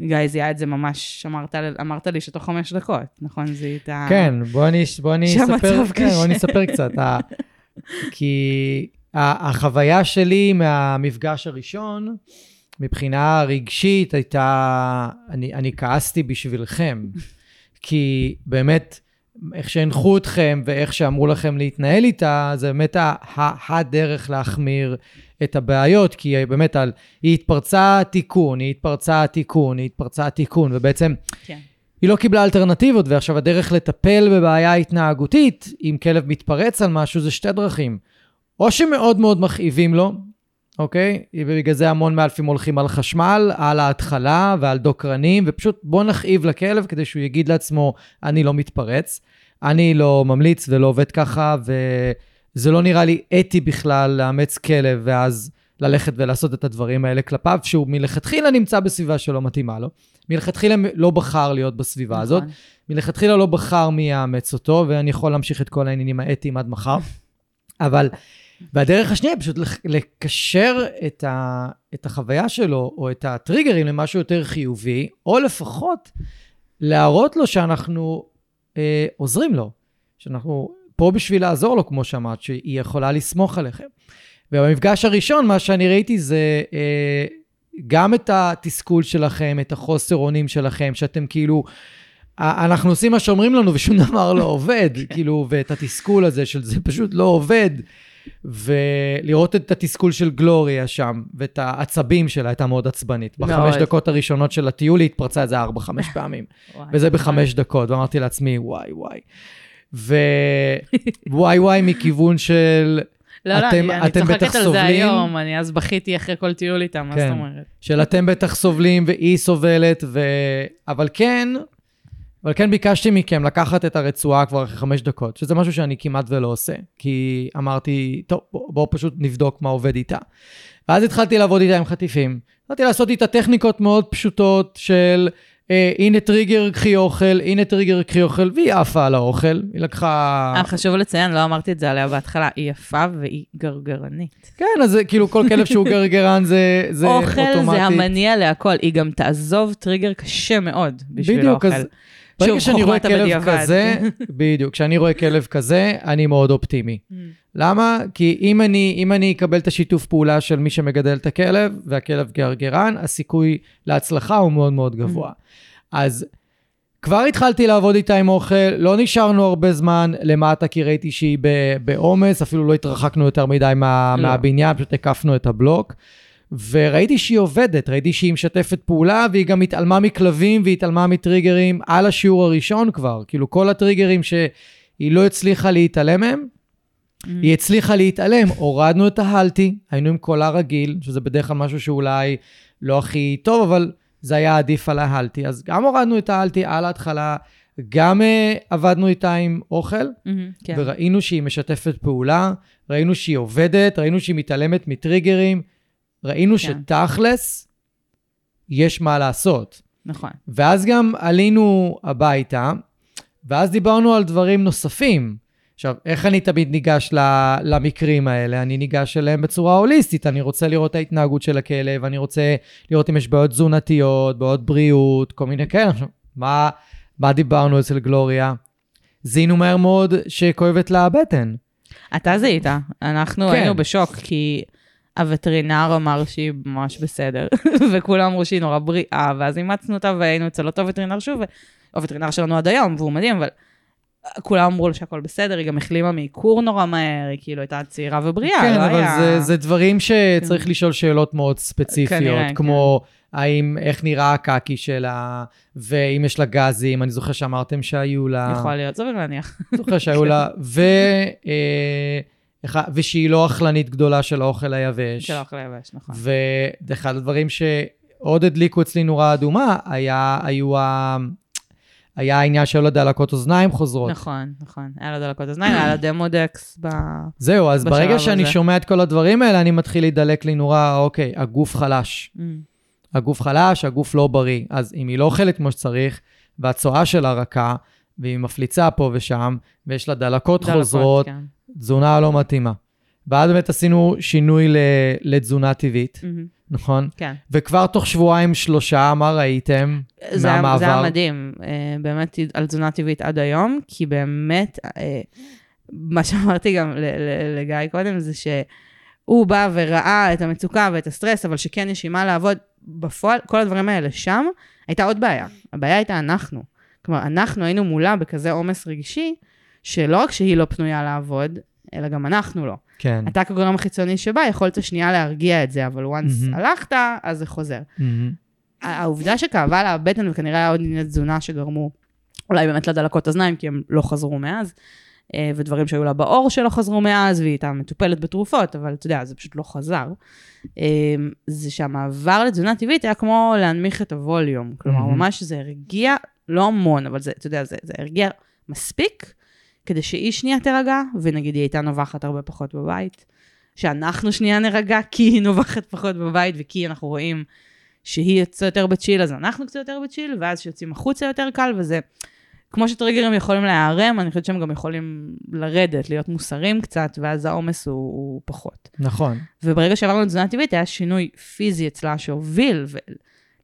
גיא זיהה את זה ממש, אמרת, אמרת לי שתוך חמש דקות, נכון? זיהית... כן, בוא אני, בוא אני אספר, כן. בוא אני אספר קצת. כי החוויה שלי מהמפגש הראשון, מבחינה רגשית, הייתה, אני, אני כעסתי בשבילכם. כי באמת, איך שהנחו אתכם ואיך שאמרו לכם להתנהל איתה, זה באמת הדרך להחמיר את הבעיות, כי באמת, על, היא התפרצה תיקון, היא התפרצה תיקון, היא התפרצה תיקון, ובעצם כן. היא לא קיבלה אלטרנטיבות, ועכשיו הדרך לטפל בבעיה התנהגותית, אם כלב מתפרץ על משהו, זה שתי דרכים. או שמאוד מאוד מכאיבים לו, אוקיי? ובגלל זה המון מאלפים הולכים על חשמל, על ההתחלה ועל דוקרנים, ופשוט בוא נכאיב לכלב כדי שהוא יגיד לעצמו, אני לא מתפרץ, אני לא ממליץ ולא עובד ככה, וזה לא נראה לי אתי בכלל לאמץ כלב, ואז ללכת ולעשות את הדברים האלה כלפיו, שהוא מלכתחילה נמצא בסביבה שלא מתאימה לו. מלכתחילה לא בחר להיות בסביבה נכון. הזאת. מלכתחילה לא בחר מי יאמץ אותו, ואני יכול להמשיך את כל העניינים האתיים עד מחר. (laughs) אבל, והדרך השנייה, פשוט לק- לקשר את, ה, את החוויה שלו, או את הטריגרים למשהו יותר חיובי, או לפחות להראות לו שאנחנו אה, עוזרים לו, שאנחנו פה בשביל לעזור לו, כמו שאמרת, שהיא יכולה לסמוך עליכם. ובמפגש הראשון, מה שאני ראיתי זה אה, גם את התסכול שלכם, את החוסר אונים שלכם, שאתם כאילו, אנחנו עושים מה שאומרים לנו ושום (laughs) דבר לא עובד, כאילו, ואת התסכול הזה של זה פשוט לא עובד. ולראות את התסכול של גלוריה שם, ואת העצבים שלה, הייתה מאוד עצבנית. בחמש. דקות הראשונות של הטיול היא התפרצה את זה ארבע-חמש (laughs) פעמים. וזה. בחמש דקות, ואמרתי לעצמי, וואי, וואי. ווואי וואי מכיוון של, לא, לא, אתם- אני, אני אתם צוחקת בטח על זה. היום, אני אז בכיתי אחרי כל טיול איתם, מה כן. זאת אומרת? של אתם בטח סובלים והיא סובלת, ו... אבל כן, אבל כן ביקשתי מכם לקחת את הרצועה כבר אחרי חמש דקות, שזה משהו שאני כמעט ולא עושה, כי אמרתי, טוב, בואו בוא פשוט נבדוק מה עובד איתה. ואז התחלתי לעבוד איתה עם חטיפים. התחלתי לעשות איתה טכניקות מאוד פשוטות של, אה, הנה טריגר, קחי אוכל, הנה טריגר, קחי אוכל, והיא עפה על האוכל. היא לקחה... אה, חשוב לציין, לא אמרתי את זה עליה בהתחלה, היא יפה והיא גרגרנית. כן, אז כאילו כל כלב שהוא גרגרן זה, זה אוכל אוטומטית. זה המניע להכל, היא גם תעזוב טריגר קשה מאוד בשביל בדיוק, האוכל. אז ברגע שאני רואה כלב הבדיעבד. כזה, (laughs) בדיוק, כשאני רואה כלב כזה, אני מאוד אופטימי. אממ. למה? כי אם אני, אם אני אקבל את השיתוף פעולה של מי שמגדל את הכלב, והכלב גרגרן, הסיכוי להצלחה הוא מאוד מאוד גבוה. אז כבר התחלתי לעבוד איתה עם אוכל, לא נשארנו הרבה זמן למטה, כי ראיתי שהיא בעומס, אפילו לא התרחקנו יותר מדי מה, לא. מהבניין, פשוט הקפנו את הבלוק. וראיתי שהיא עובדת, ראיתי שהיא משתפת פעולה, והיא גם התעלמה מכלבים והיא התעלמה מטריגרים על השיעור הראשון כבר. כאילו, כל הטריגרים שהיא לא הצליחה להתעלם מהם, Mm. היא הצליחה להתעלם, הורדנו את ההלטי, היינו עם קולה רגיל, שזה בדרך כלל משהו שאולי לא הכי טוב, אבל זה היה עדיף על ההלטי. אז גם הורדנו את ההלטי על ההתחלה, גם uh, עבדנו איתה עם אוכל, מהמם, כן. וראינו שהיא משתפת פעולה, ראינו שהיא עובדת, ראינו שהיא מתעלמת מטריגרים, ראינו כן. שתכלס, יש מה לעשות. נכון. ואז גם עלינו הביתה, ואז דיברנו על דברים נוספים. עכשיו, איך אני תמיד ניגש למקרים האלה? אני ניגש אליהם בצורה הוליסטית. אני רוצה לראות את ההתנהגות של הכלב, אני רוצה לראות אם יש בעיות תזונתיות, בעיות בריאות, כל מיני כאלה. עכשיו, מה, מה דיברנו אצל גלוריה? זיהינו מהר מאוד שכואבת לה הבטן. אתה זיהית, אנחנו כן. היינו בשוק, כי הווטרינר אמר שהיא ממש בסדר, (laughs) וכולם אמרו שהיא נורא בריאה, ואז אימצנו אותה והיינו אצל אותו וטרינר שוב, הווטרינר שלנו עד היום, והוא מדהים, אבל כולם אמרו לו שהכל בסדר, היא גם החלימה מעיקור נורא מהר, היא כאילו הייתה צעירה ובריאה, כן, לא אבל היה... זה, זה דברים שצריך לשאול שאלות מאוד ספציפיות, כנראה, כמו האם, איך נראה הקקי שלה, ואם יש לה גזים, אני זוכר שאמרתם שהיו לה... יכול להיות, סביר להניח. זוכר שהיו לה, (laughs) ו... אה, ושהיא לא אכלנית גדולה של האוכל היבש. של האוכל היבש, נכון. ואחד הדברים שעוד הדליקו אצלי נורה אדומה, היה, היו ה... היה העניין שהיו לה דלקות אוזניים חוזרות. נכון, נכון. היה לה דלקות אוזניים, היה לה דמודקס ב... זהו, אז ברגע שאני הזה. שומע את כל הדברים האלה, אני מתחיל להידלק לי נורה, אוקיי, הגוף חלש. Mm, הגוף חלש, הגוף לא בריא. אז אם היא לא אוכלת כמו שצריך, והצואה שלה רכה, והיא מפליצה פה ושם, ויש לה דלקות, דלקות, חוזרות, כן. תזונה לא מתאימה. ואז באמת עשינו שינוי ל- לתזונה טבעית, מהמם, נכון? כן. וכבר תוך שבועיים, שלושה, מה ראיתם זה היה, מהמעבר? זה היה מדהים, אה, באמת על תזונה טבעית עד היום, כי באמת, אה, מה שאמרתי גם לגיא קודם, זה שהוא בא וראה את המצוקה ואת הסטרס, אבל שכן יש עם מה לעבוד, בפועל, כל הדברים האלה שם, הייתה עוד בעיה. הבעיה הייתה אנחנו. כלומר, אנחנו היינו מולה בכזה עומס רגשי, שלא רק שהיא לא פנויה לעבוד, אלא גם אנחנו לא. כן. אתה כגורם החיצוני שבא, יכולת שנייה להרגיע את זה, אבל once מהמם. הלכת, אז זה חוזר. מהמם. העובדה שכאבה לה הבטן, וכנראה היה עוד ענייני תזונה שגרמו אולי באמת לדלקות אוזניים, כי הם לא חזרו מאז, אה, ודברים שהיו לה בעור שלא חזרו מאז, והיא הייתה מטופלת בתרופות, אבל אתה יודע, זה פשוט לא חזר. אה, זה שהמעבר לתזונה טבעית היה כמו להנמיך את הווליום. כלומר, מהמם. ממש זה הרגיע, לא המון, אבל זה, אתה יודע, זה, זה הרגיע מספיק, כדי שהיא שנייה תירגע, ונגיד היא הייתה נובחת הרבה פחות בבית. שאנחנו שנייה נירגע, כי היא נובחת פחות בבית, וכי אנחנו רואים שהיא קצת יותר בצ'יל, אז אנחנו קצת יותר בצ'יל, ואז כשיוצאים החוצה יותר קל, וזה... כמו שטריגרים יכולים להיערם, אני חושבת שהם גם יכולים לרדת, להיות מוסרים קצת, ואז העומס הוא, הוא פחות. נכון. וברגע שעברנו לתזונה טבעית, היה שינוי פיזי אצלה שהוביל ו...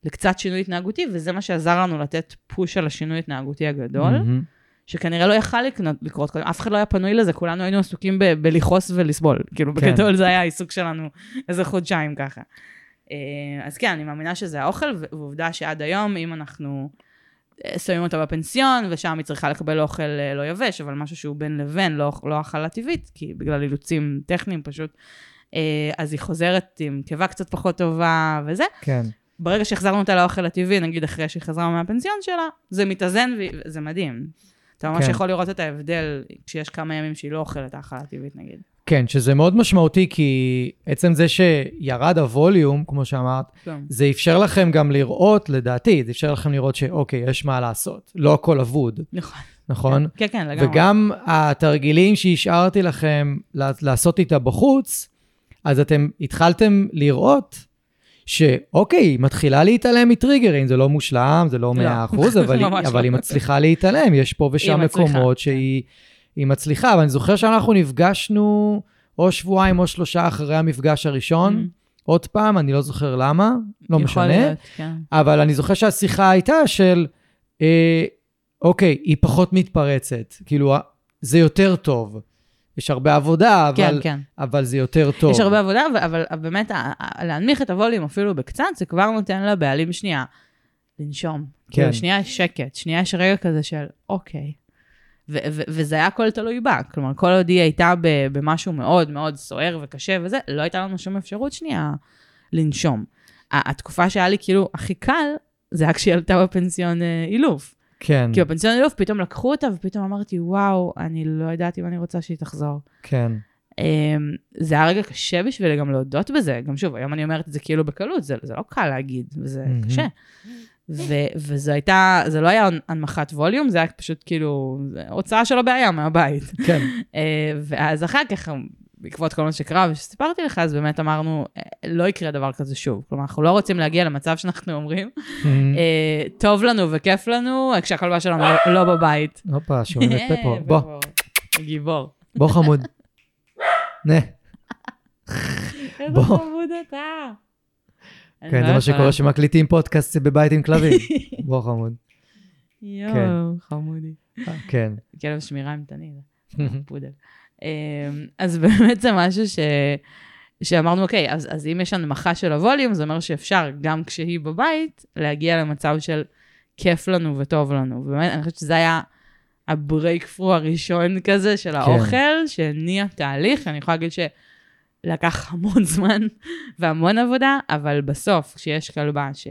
לקצת שינוי התנהגותי, וזה מה שעזר לנו לתת פוש על השינוי ההתנהגותי הגדול, מהמם. שכנראה לא יכל לקנות, לקרות קודם, אף אחד לא היה פנוי לזה, כולנו היינו עסוקים ב- בלכעוס ולסבול. כאילו, כן. בגדול זה היה העיסוק שלנו איזה חודשיים ככה. אה, אז כן, אני מאמינה שזה האוכל, ועובדה שעד היום, אם אנחנו אה, שמים אותה בפנסיון, ושם היא צריכה לקבל אוכל אה, לא יבש, אבל משהו שהוא בין לבין, לא, לא האכלה טבעית, כי בגלל אילוצים טכניים פשוט, אז היא חוזרת עם קיבה קצת פחות טובה וזה. כן. ברגע שהחזרנו אותה לאוכל הטבעי, נגיד אחרי שהיא חזרה מהפנסיון שלה, זה מתאזן וזה מדהים. אתה ממש כן. יכול לראות את ההבדל כשיש כמה ימים שהיא לא אוכלת האכלה טבעית, נגיד. כן, שזה מאוד משמעותי, כי עצם זה שירד הווליום, כמו שאמרת, זה אפשר לכם גם לראות, לדעתי, זה אפשר לכם לראות שאוקיי, יש מה לעשות. לא הכל אבוד, נכון. נכון? כן, כן, לגמרי. וגם התרגילים שהשארתי לכם לעשות איתה בחוץ, אז אתם התחלתם לראות שאוקיי, היא מתחילה להתעלם מטריגרים, זה לא מושלם, זה לא לא, 100%, אבל, היא, (laughs) אבל לא. היא מצליחה להתעלם, יש פה ושם מקומות כן. שהיא היא מצליחה, ואני זוכר שאנחנו נפגשנו או שבועיים או שלושה אחרי המפגש הראשון, עוד פעם, אני לא זוכר למה, לא משנה, להיות, כן. אבל אני זוכר שהשיחה הייתה של, אה, אוקיי, היא פחות מתפרצת, כאילו, זה יותר טוב. יש הרבה עבודה, אבל, כן, כן. אבל זה יותר טוב. יש הרבה עבודה, אבל- אבל באמת, להנמיך את הווליום אפילו בקצת, זה כבר נותן לבעלים שנייה לנשום. כן. כאילו, שנייה יש שקט, שנייה יש רגע כזה של, אוקיי. ו- ו- וזה היה הכל תלוי בה. כלומר, כל עוד היא הייתה במשהו מאוד מאוד סוער וקשה וזה, לא הייתה לנו שום אפשרות שנייה לנשום. התקופה שהיה לי כאילו הכי קל, זה היה כשהיא עלתה בפנסיון אה, אילוף. כן, כי בפנסיון אילוף פתאום לקחו אותה, ופתאום אמרתי, וואו, אני לא יודעת אם אני רוצה שהיא תחזור. כן, Um, זה היה רגע קשה בשבילי גם להודות בזה. גם שוב, היום אני אומרת את זה כאילו בקלות, זה, זה לא קל להגיד, וזה מהמם. קשה. ו- וזה הייתה, זה לא היה הנמכת ווליום, זה היה פשוט כאילו הוצאה של הבעיה מהבית. כן, Uh, ואז אחר כך, בעקבות כל מה שקרה ושסיפרתי לך, אז באמת אמרנו, "אה, לא יקרה דבר כזה שוב. כלומר, אנחנו לא רוצים להגיע למצב שאנחנו אומרים, אה, טוב לנו וכיף לנו, כשהכלבה שלנו לא- לא בבית. הופה, שומעים את (laughs) אה, פפו. בוא, גיבור. בוא חמוד. (laughs) נה, איזה. חמוד אתה. כן, לא זה מה. שקורה שמקליטים פודקאסט בבית עם כלבים. (laughs) בוא חמוד. יואו, חמודי. כן. כלב שמירה עם תנין, פודל. אמ, אז (laughs) באמת זה משהו ש... שאמרנו, אוקיי, אז, אז אם יש הנמכה של הווליום, זה אומר שאפשר, גם כשהיא בבית, להגיע למצב של כיף לנו וטוב לנו. ובאמת, אני חושבת שזה היה הברייקפרו הראשון כזה של האוכל, שהניע תהליך, אני יכולה להגיד שלקח המון (laughs) זמן והמון עבודה, אבל בסוף, כשיש כלבה ש...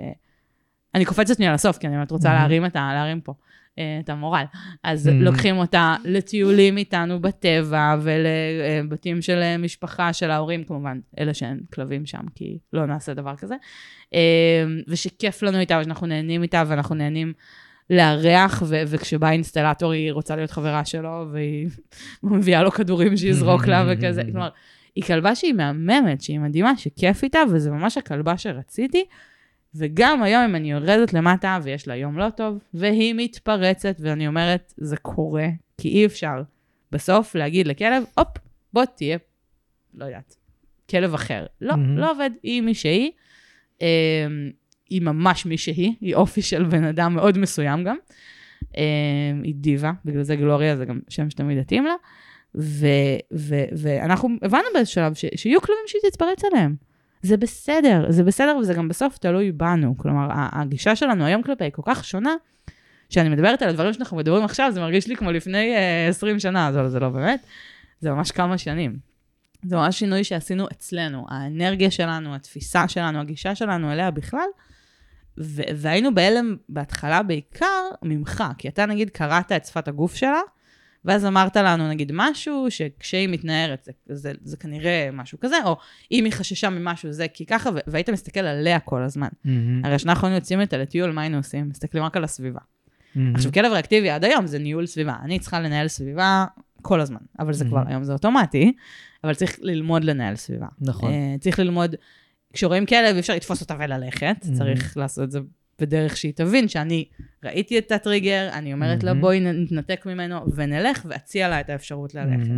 אני קופצת שנייה לסוף, כי אני באמת רוצה. להרים את ה... להרים פה. אה, את המורל. אז מהמם. לוקחים אותה לטיולים איתנו בטבע ולבתים של אה, משפחה של ההורים, כמובן, אלה שאין כלבים שם, כי לא נעשה דבר כזה. אה, ושכיף לנו איתה, ושאנחנו נהנים איתה, ואנחנו נהנים לארח, ו- וכשבא אינסטלטור היא רוצה להיות חברה שלו, והיא (laughs) מביאה לו כדורים שיזרוק לה וכזה. (laughs) כלומר, היא כלבה שהיא מהממת, שהיא מדהימה, שכיף איתה, וזה ממש הכלבה שרציתי. וגם היום, אם אני יורדת למטה ויש לה יום לא טוב, והיא מתפרצת, ואני אומרת, זה קורה, כי אי אפשר בסוף להגיד לכלב, הופ, בוא תהיה, לא יודעת, כלב אחר. לא, מהמם. לא עובד, היא מי שהיא. אמ, היא ממש מי שהיא, היא אופי של בן אדם מאוד מסוים גם. אמ, היא דיבה, בגלל זה גלוריה זה גם שם שתמיד יתאים לה. ו- ו- ואנחנו הבנו באיזשהו שלב ש- שיהיו כלבים שהיא תתפרץ עליהם. זה בסדר, זה בסדר וזה גם בסוף תלוי בנו. כלומר, הגישה שלנו היום כלפי היא כל כך שונה, שאני מדברת על הדברים שאנחנו מדברים עכשיו, זה מרגיש לי כמו לפני uh, 20 שנה, אז לא, זה לא באמת, זה ממש כמה שנים. זה ממש שינוי שעשינו אצלנו, האנרגיה שלנו, התפיסה שלנו, הגישה שלנו אליה בכלל, והיינו בהלם בהתחלה בעיקר ממך, כי אתה נגיד קראת את שפת הגוף שלה, ואז אמרת לנו נגיד משהו, שכשהיא מתנערת זה, זה, זה כנראה משהו כזה, או אם היא חששה ממשהו זה כי ככה, והיית מסתכל עליה כל הזמן. מהמם. הרי כשאנחנו היינו יוצאים איתה לטיול, מה היינו עושים? מסתכלים רק על הסביבה. מהמם. עכשיו, כלב ריאקטיבי עד היום זה ניהול סביבה. אני צריכה לנהל סביבה כל הזמן, אבל זה Mhm. כבר, היום זה אוטומטי, אבל צריך ללמוד לנהל סביבה. נכון. אה, צריך ללמוד, כשרואים כלב, אי אפשר לתפוס אותה וללכת, Mhm. צריך לעשות את זה בדרך שהיא תבין שאני ראיתי את הטריגר, אני אומרת לה Mhm. בואי נתנתק ממנו ונלך, ואציע לה את האפשרות ללכת.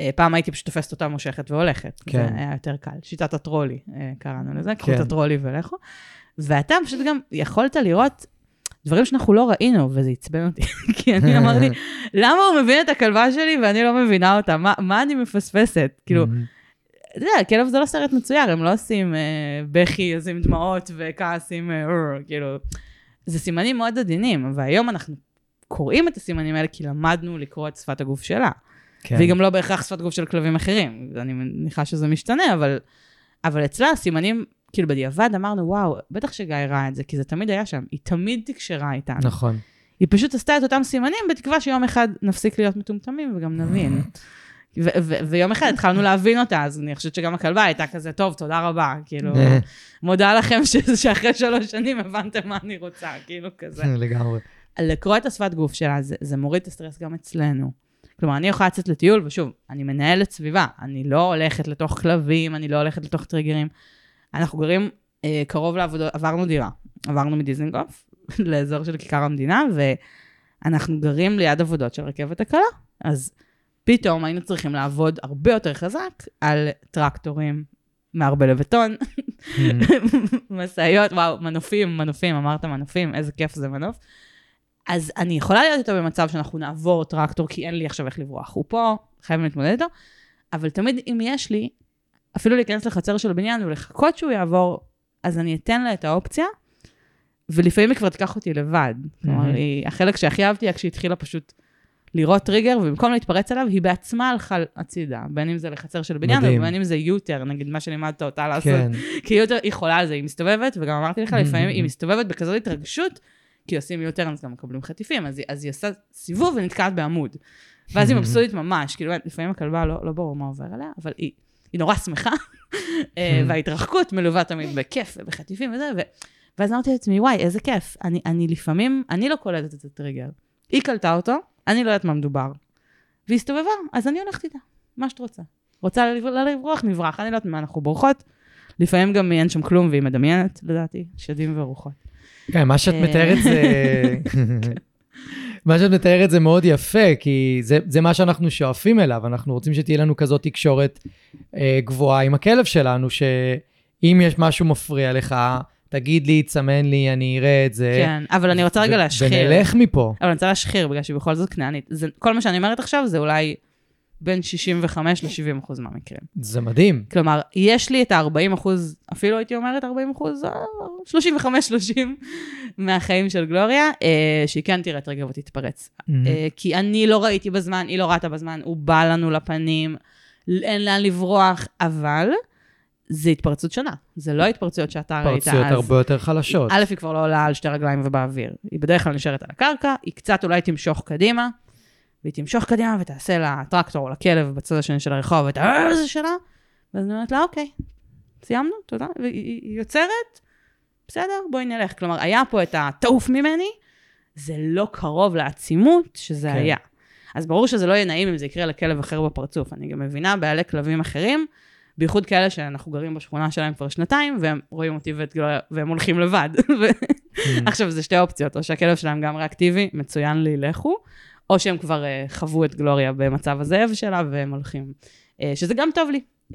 אה, פעם הייתי פשוט תופסת אותה מושכת והולכת. כן. זה היה יותר קל. שיטת הטרולי, אה, קראנו לזה, קחו כן. את הטרולי ולכו. ואתה פשוט גם יכולת לראות דברים שאנחנו לא ראינו, וזה עצבן אותי. (laughs) כי אני אמרתי, למה הוא מבין את הכלבה שלי ואני לא מבינה אותה? מה, מה אני מפספסת? כאילו, מהמם. אתה יודע, כלב זה לא סרט מצויר, הם לא עושים אה, בכי, עם דמעות וכעס עם... אה, אה, כאילו, זה סימנים מאוד עדינים, והיום אנחנו קוראים את הסימנים האלה כי למדנו לקרוא את שפת הגוף שלה. כן. והיא גם לא בהכרח שפת גוף של כלבים אחרים. אני מניחה שזה משתנה, אבל, אבל אצלה הסימנים, כאילו בדיעבד אמרנו, וואו, בטח שגיא ראה את זה, כי זה תמיד היה שם, היא תמיד תקשרה איתנו. נכון. היא פשוט עשתה את אותם סימנים, בתקווה שיום אחד נפסיק להיות מטומטמים וגם נבין. (laughs) ויום אחד התחלנו להבין אותה, אז אני חושבת שגם הכלבה הייתה כזה, טוב, תודה רבה, כאילו. (laughs) מודה לכם שאחרי שלוש שנים הבנתם מה אני רוצה, כאילו כזה. (laughs) לגמרי. לקרוא את השפת גוף שלה, זה, זה מוריד את הסטרס גם אצלנו. כלומר, אני יכולה לצאת לטיול, ושוב, אני מנהלת סביבה, אני לא הולכת לתוך כלבים, אני לא הולכת לתוך טריגרים. אנחנו גרים אה, קרוב לעבודות, עברנו דירה, עברנו מדיזנגוף (laughs) לאזור של כיכר המדינה, ואנחנו גרים ליד עבודות של רכבת הקלה. אז פתאום היינו צריכים לעבוד הרבה יותר חזק על טרקטורים, מערבלי בטון, (laughs) משאיות, וואו, מנופים, מנופים, אמרת מנופים, איזה כיף זה מנוף. אז אני יכולה להיות איתו במצב שאנחנו נעבור טרקטור, כי אין לי עכשיו איך לברוח. הוא פה, חייבים להתמודד איתו, אבל תמיד אם יש לי, אפילו להיכנס לחצר של הבניין ולחכות שהוא יעבור, אז אני אתן לה את האופציה, ולפעמים היא כבר תיקח אותי לבד. כלומר, מהמם. היא, החלק שהכי אהבתי היה כשהיא התחילה פשוט לראות טריגר, ובמקום להתפרץ עליו, היא בעצמה הלכה הצידה, בין אם זה לחצר של בניין. ובין אם זה יוטר, נגיד מה שלימדת אותה לעשות. כן. כי יוטר, היא חולה על זה, היא מסתובבת, וגם אמרתי לך, לפעמים היא מסתובבת בכזאת התרגשות, כי עושים יוטר, אז גם מקבלים חטיפים, אז, היא- אז היא עושה סיבוב ונתקעת בעמוד. ואז היא (laughs) מבסוטית ממש, כאילו, לפעמים הכלבה לא, לא ברור מה עובר עליה, אבל היא, היא נורא שמחה, (laughs) אה, וההתרחקות מלווה תמיד בכיף ובחטיפים וזה, ו... ואז אמרתי לעצמי, וואי, איזה כיף. אני, אני לפעמים, אני לא קולטת את הטריגר. היא קלטה אותו, אני לא יודעת מה מדובר. והיא הסתובבה, אז אני הולכת איתה, מה שאת רוצה. רוצה לב- לברוח, נברח, אני לא יודעת ממה אנחנו בורחות. לפעמים גם אין שם כלום והיא מדמיינת, לדעתי, שדים ורוחות. כן, מה שאת אה, מתארת זה... (laughs) מה שאת מתארת זה מאוד יפה, כי זה, זה מה שאנחנו שואפים אליו. אנחנו רוצים שתהיה לנו כזאת תקשורת אה, גבוהה עם הכלב שלנו, שאם יש משהו מפריע לך, תגיד לי, תסמן לי, אני אראה את זה. כן, אבל אני רוצה רגע להשחיר. ונלך מפה. אבל אני רוצה להשחיר, בגלל שהיא בכל זאת כנענית. זה- כל מה שאני אומרת עכשיו זה אולי בין 65 ל-70 אחוז מהמקרים. זה מדהים. כלומר, יש לי את ה-40 אחוז, אפילו הייתי אומרת 40 אחוז, 35-30 מהחיים של גלוריה, אה, שהיא כן תראה טריגר ותתפרץ. אה, כי אני לא ראיתי בזמן, היא לא ראתה בזמן, הוא בא לנו לפנים, אין לאן לברוח, אבל זה התפרצות שונה. זה לא התפרצויות שאתה ראית. אז- הרבה יותר חלשות. א', היא כבר לא עולה על שתי רגליים ובאוויר. היא בדרך כלל נשארת על הקרקע, היא קצת אולי תמשוך קדימה, והיא תמשוך קדימה ותעשה לטרקטור או לכלב בצד השני של הרחוב את הזה שלה, ואז אני אומרת לה, אוקיי, סיימנו, תודה, והיא היא יוצרת, בסדר, בואי נלך. כלומר, היה פה את התעוף ממני, זה לא קרוב לעצימות שזה כן. היה. אז ברור שזה לא יהיה נעים אם זה יקרה לכלב אחר בפרצוף. אני גם מבינה בעלי כלבים אחרים, בייחוד כאלה שאנחנו גרים בשכונה שלהם כבר שנתיים, והם רואים אותי ואת גלויה, והם הולכים לבד. עכשיו, זה שתי אופציות, או שהכלב שלהם גם ריאקטיבי, מצוין לי, לכו, או שהם כבר uh, חוו את גלוריה במצב הזאב שלה, והם הולכים. Uh, שזה גם טוב לי, uh,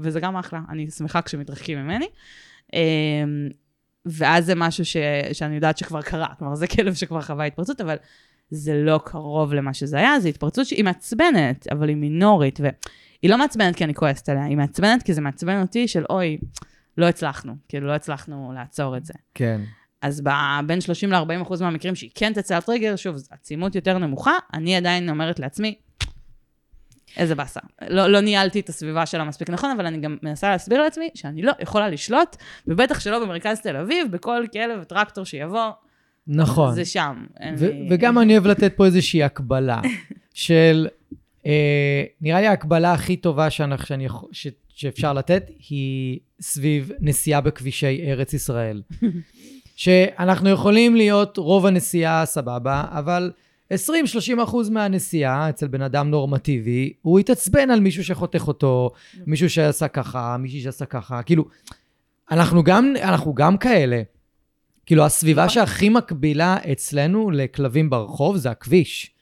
וזה גם אחלה, אני שמחה כשמתרחקים ממני. Uh, ואז זה משהו ש, שאני יודעת שכבר קרה, כלומר, זה כלב שכבר חווה התפרצות, אבל זה לא קרוב למה שזה היה, זו התפרצות שהיא מעצבנת, אבל היא מינורית, והיא לא מעצבנת כי אני כועסת עליה, היא מעצבנת כי זה מעצבן אותי של אוי, לא הצלחנו, כאילו לא הצלחנו לעצור את זה. כן. אז בין 30 ל-40 אחוז מהמקרים שהיא כן תצא על טריגר, שוב, עצימות יותר נמוכה, אני עדיין אומרת לעצמי, איזה באסה. לא, לא ניהלתי את הסביבה שלה מספיק נכון, אבל אני גם מנסה להסביר לעצמי שאני לא יכולה לשלוט, ובטח שלא במרכז תל אביב, בכל כלב וטרקטור שיבוא, נכון. זה שם. ו- לי- וגם אני אוהב לתת פה איזושהי הקבלה (laughs) של, נראה לי ההקבלה הכי טובה שאנחנו, שאני, יכול- ש, שאפשר לתת היא סביב נסיעה בכבישי ארץ ישראל. (laughs) שאנחנו יכולים להיות רוב הנסיעה סבבה, אבל 20-30 אחוז מהנסיעה אצל בן אדם נורמטיבי, הוא יתעצבן על מישהו שחותך אותו, מישהו שעשה ככה, מישהי שעשה ככה, כאילו, אנחנו גם, אנחנו גם כאלה. כאילו, הסביבה נכון. שהכי מקבילה אצלנו לכלבים ברחוב זה הכביש.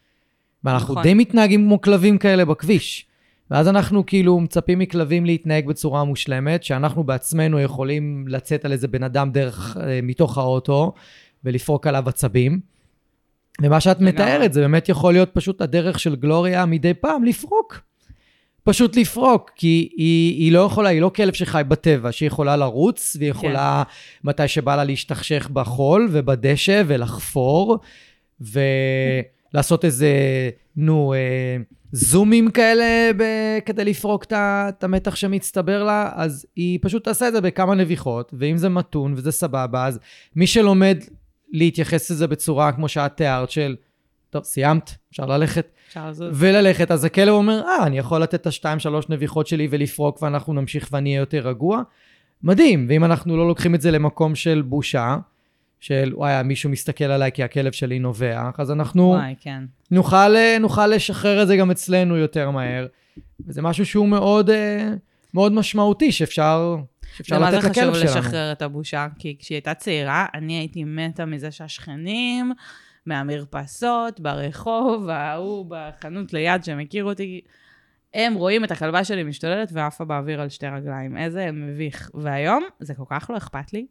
ואנחנו נכון. די מתנהגים כמו כלבים כאלה בכביש. ואז אנחנו כאילו מצפים מכלבים להתנהג בצורה מושלמת, שאנחנו בעצמנו יכולים לצאת על איזה בן אדם דרך, אה, מתוך האוטו ולפרוק עליו עצבים. ומה שאת לגמרי. מתארת זה באמת יכול להיות פשוט הדרך של גלוריה מדי פעם לפרוק. פשוט לפרוק, כי היא, היא לא יכולה, היא לא כלב שחי בטבע, שהיא יכולה לרוץ, והיא יכולה כן. מתי שבא לה להשתכשך בחול ובדשא ולחפור, ולעשות איזה, נו, אה, זומים כאלה ב, כדי לפרוק את המתח שמצטבר לה, אז היא פשוט תעשה את זה בכמה נביחות, ואם זה מתון וזה סבבה, אז מי שלומד להתייחס לזה בצורה כמו שאת תיארת, של, טוב, סיימת, אפשר ללכת. אפשר לזוז. וללכת, אז הכלב אומר, אה, אני יכול לתת את השתיים, שלוש נביחות שלי ולפרוק ואנחנו נמשיך ואני אהיה יותר רגוע. מדהים, ואם אנחנו לא לוקחים את זה למקום של בושה, של וואי, מישהו מסתכל עליי כי הכלב שלי נובח, אז אנחנו וואי, כן. נוכל, אה, נוכל לשחרר את זה גם אצלנו יותר מהר. וזה משהו שהוא מאוד, אה, מאוד משמעותי, שאפשר, שאפשר זה מה זה לתת לכלב חשוב שלנו. לשחרר את הבושה, כי כשהיא הייתה צעירה, אני הייתי מתה מזה שהשכנים מהמרפסות, ברחוב, ההוא בחנות ליד שמכיר אותי, הם רואים את הכלבה שלי משתוללת ועפה באוויר על שתי רגליים. איזה מביך. והיום זה כל כך לא אכפת לי.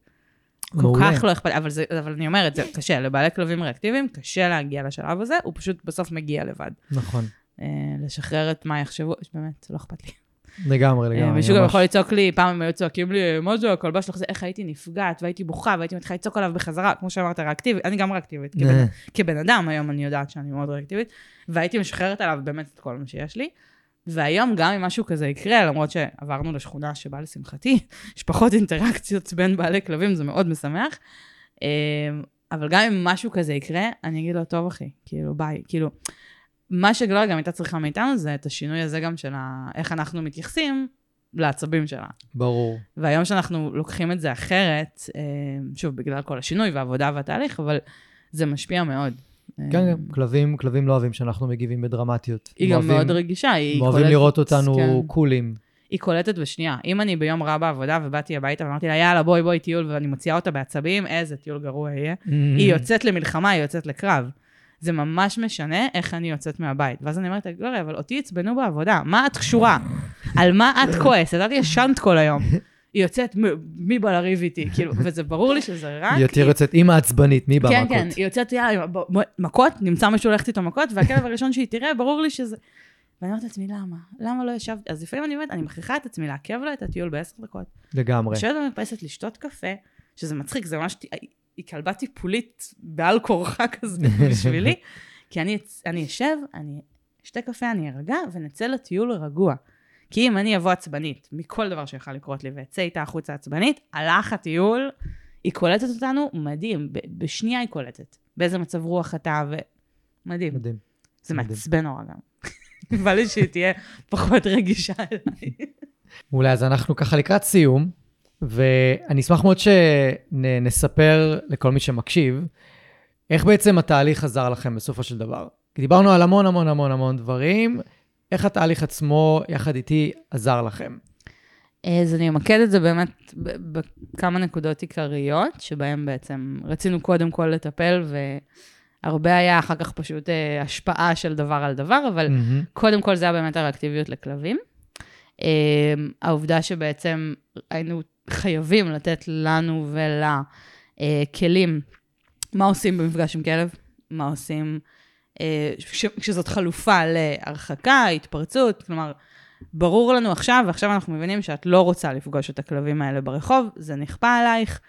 כל. כך לא אכפת, אבל, זה, אבל אני אומרת, זה קשה, לבעלי כלבים ריאקטיביים קשה להגיע לשלב הזה, הוא פשוט בסוף מגיע לבד. נכון, אה, לשחרר את מה יחשבו, באמת, לא אכפת לי. לגמרי, אה, לגמרי. מישהו גם. יכול לצעוק לי, פעם הם היו צועקים לי, מה זה הכלבה שלך זה, איך הייתי נפגעת, והייתי בוכה, והייתי מתחילה לצעוק עליו בחזרה, כמו שאמרת, ריאקטיבית, אני גם ריאקטיבית, כבן, אה. כבן אדם, היום אני יודעת שאני מאוד ריאקטיבית, והייתי משחררת עליו באמת את כל מה שיש לי. והיום גם אם משהו כזה יקרה, למרות שעברנו לשכונה שבה לשמחתי, יש פחות אינטראקציות בין בעלי כלבים, זה מאוד משמח. אה, אבל גם אם משהו כזה יקרה, אני אגיד לו, טוב אחי, כאילו ביי, כאילו, מה שגלוריה גם הייתה צריכה מאיתנו זה את השינוי הזה גם של ה... איך אנחנו מתייחסים לעצבים שלה. ברור. והיום שאנחנו לוקחים את זה אחרת, אה, שוב, בגלל כל השינוי והעבודה והתהליך, אבל זה משפיע מאוד. כן, כן, כלבים, כלבים לא אוהבים שאנחנו מגיבים בדרמטיות. היא גם מאוד רגישה, היא הם אוהבים קולטת- לראות אותנו כן. קולים. היא קולטת בשנייה. אם אני ביום רע בעבודה ובאתי הביתה ואמרתי לה, יאללה, בואי, בואי, טיול, ואני מוציאה אותה בעצבים, איזה טיול גרוע יהיה. היא יוצאת למלחמה, היא יוצאת לקרב. זה ממש משנה איך אני יוצאת מהבית. ואז אני אומרת, גלוריה, אבל אותי עצבנו בעבודה, מה את קשורה? על מה את כועסת? את ישנת כל היום. היא יוצאת, "מ- מי בא לריב איתי? כאילו, (laughs) וזה ברור לי שזה רק... היא יותר יוצאת אימא עצבנית, מי כן, במכות? כן, היא יוצאת, יאללה, מכות, נמצא מישהו ללכת איתו מכות, והכלב הראשון שהיא תראה, ברור לי שזה... ואני אומרת לעצמי, למה? למה לא ישבתי? אז לפעמים אני אומרת, אני מכריחה את עצמי לעכב לה את הטיול בעשר דקות. לגמרי. לשבת במרפסת, לשתות קפה, שזה מצחיק, זה ממש, היא כלבה טיפולית בעל כורחה (laughs) כזה בשבילי, (laughs) כי אני אשב, אני אשתה קפה, אני ארגע, ונצא לטיול רגוע. כי אם אני אבוא עצבנית מכל דבר שיכול לקרות לי, ואצא איתה החוצה עצבנית, הלך הטיול, היא קולטת אותנו מדהים, בשנייה היא קולטת. באיזה מצב רוח אתה, ומדהים. מדהים. זה מדהים. מעצבן נורא גם. בא לי שהיא תהיה פחות רגישה אליי. מעולה, אז אנחנו ככה לקראת סיום, ואני אשמח מאוד שנספר לכל מי שמקשיב, איך בעצם התהליך עזר לכם בסופו של דבר. דיברנו על המון המון המון המון דברים, איך התהליך עצמו, יחד איתי, עזר לכם. אז אני אמקד את זה באמת בכמה נקודות עיקריות, שבהן בעצם רצינו קודם כל לטפל, והרבה היה אחר כך פשוט אה, השפעה של דבר על דבר, אבל מהמם. קודם כל זה היה באמת הריאקטיביות לכלבים. אה, העובדה שבעצם היינו חייבים לתת לנו ולה אה, כלים, מה עושים במפגש עם כלב, מה עושים כשזאת חלופה להרחקה, התפרצות, כלומר, ברור לנו עכשיו, ועכשיו אנחנו מבינים שאת לא רוצה לפגוש את הכלבים האלה ברחוב, זה נכפה עלייך,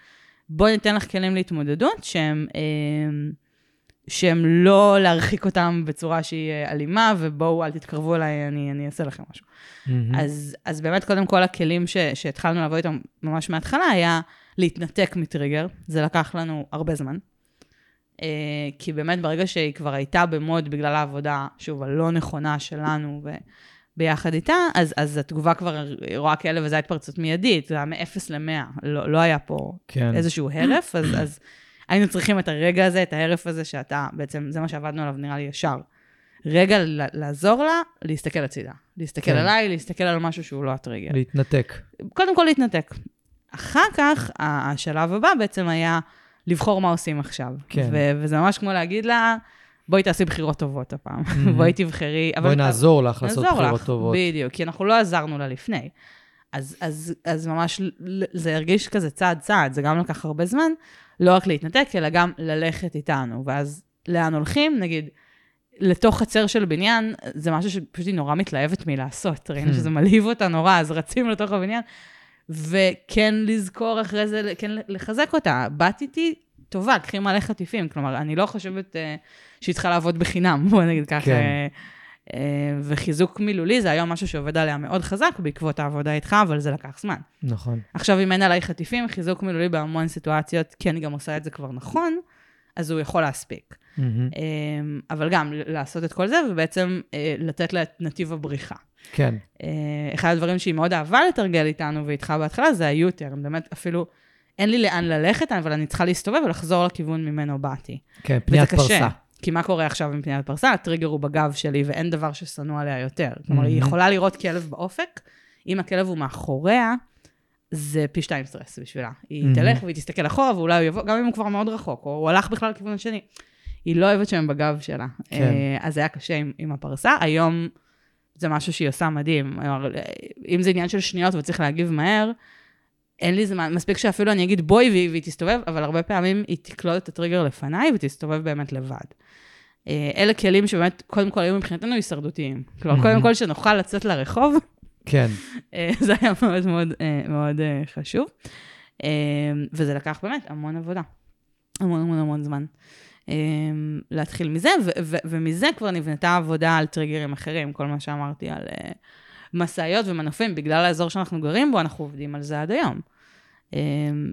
בואי ניתן לך כלים להתמודדות שהם, אה, שהם לא להרחיק אותם בצורה שהיא אה, אלימה, ובואו אל תתקרבו אליי, אני, אני אעשה לכם משהו. מהמם. אז, אז באמת, קודם כל, הכלים ש, שהתחלנו לעבוד איתם ממש מההתחלה היה להתנתק מטריגר. זה לקח לנו הרבה זמן. אה, כי באמת, ברגע שהיא כבר הייתה במוד בגלל העבודה, שוב, הלא נכונה שלנו וביחד איתה, אז, אז התגובה כבר רואה כלב וזו התפרצות מיידית, זה היה מ-0 ל-100, לא, לא היה פה כן. איזשהו הרף, אז, אז היינו צריכים את הרגע הזה, את ההרף הזה שאתה, בעצם זה מה שעבדנו עליו נראה לי ישר. רגע לעזור לה, להסתכל הצידה. להסתכל כן. עליי, להסתכל על משהו שהוא לא הטריגר. להתנתק. קודם כל להתנתק. אחר כך, השלב הבא בעצם היה לבחור מה עושים עכשיו. כן. ו- וזה ממש כמו להגיד לה, בואי תעשי בחירות טובות הפעם. Mhm. (laughs) בואי תבחרי. אבל- בואי נעזור לך לעשות נעזור בחירות לך, טובות. בדיוק, כי אנחנו לא עזרנו לה לפני. אז, אז, אז ממש זה הרגיש כזה צעד צעד, זה גם לקח הרבה זמן, לא רק להתנתק, אלא גם ללכת איתנו. ואז לאן הולכים? נגיד, לתוך חצר של בניין, זה משהו שפשוט היא נורא מתלהבת מלעשות. ראינו. שזה מלהיב אותה נורא, אז רצים לתוך הבניין. וכן לזכור אחרי זה, כן לחזק אותה. בת איתי, טובה, קחי מלא חטיפים. כלומר, אני לא חושבת uh, שהיא צריכה לעבוד בחינם, (laughs) בוא נגיד ככה. כן. Uh, וחיזוק מילולי זה היום משהו שעובד עליה מאוד חזק בעקבות העבודה איתך, אבל זה לקח זמן. נכון. עכשיו, אם אין עליי חטיפים, חיזוק מילולי בהמון סיטואציות, כי אני גם עושה את זה כבר נכון, אז הוא יכול להספיק. מהמם. אמ, אבל גם לעשות את כל זה, ובעצם אה, לתת לה את נתיב הבריחה. כן. אה, אחד הדברים שהיא מאוד אהבה לתרגל איתנו ואיתך בהתחלה, זה היוטרן. באמת, אפילו אין לי לאן ללכת, אבל אני צריכה להסתובב ולחזור לכיוון ממנו באתי. כן, פניית וזה קשה. פרסה. כי מה קורה עכשיו עם פניית פרסה? הטריגר הוא בגב שלי, ואין דבר ששנוא עליה יותר. כלומר, היא מהמם. יכולה לראות כלב באופק, אם הכלב הוא מאחוריה, זה פי שתיים סטרס בשבילה. היא מהמם. תלך והיא תסתכל אחורה, ואולי הוא יבוא, גם אם הוא כבר מאוד רחוק, או הוא הלך בכלל לכיוון השני. היא לא אוהבת שהם בגב שלה. כן. אה, אז זה היה קשה עם, עם הפרסה. היום זה משהו שהיא עושה מדהים. אם זה עניין של שניות וצריך להגיב מהר, אין לי זמן, מספיק שאפילו אני אגיד בואי והיא, והיא תסתובב, אבל הרבה פעמים היא תקלוט את הטריגר לפניי ותסתובב באמת לבד. אה, אלה כלים שבאמת, קודם כל, היו מבחינתנו הישרדותיים. כלומר, קודם כל, שנוכל לצאת לרחוב, כן. אה, זה היה מאוד מאוד, אה, מאוד חשוב. וזה לקח באמת המון עבודה. המון המון המון זמן. אה, להתחיל מזה, ומזה כבר נבנתה עבודה על טריגרים אחרים, כל מה שאמרתי על אה, משאיות ומנופים, בגלל האזור שאנחנו גרים בו, אנחנו עובדים על זה עד היום. אה,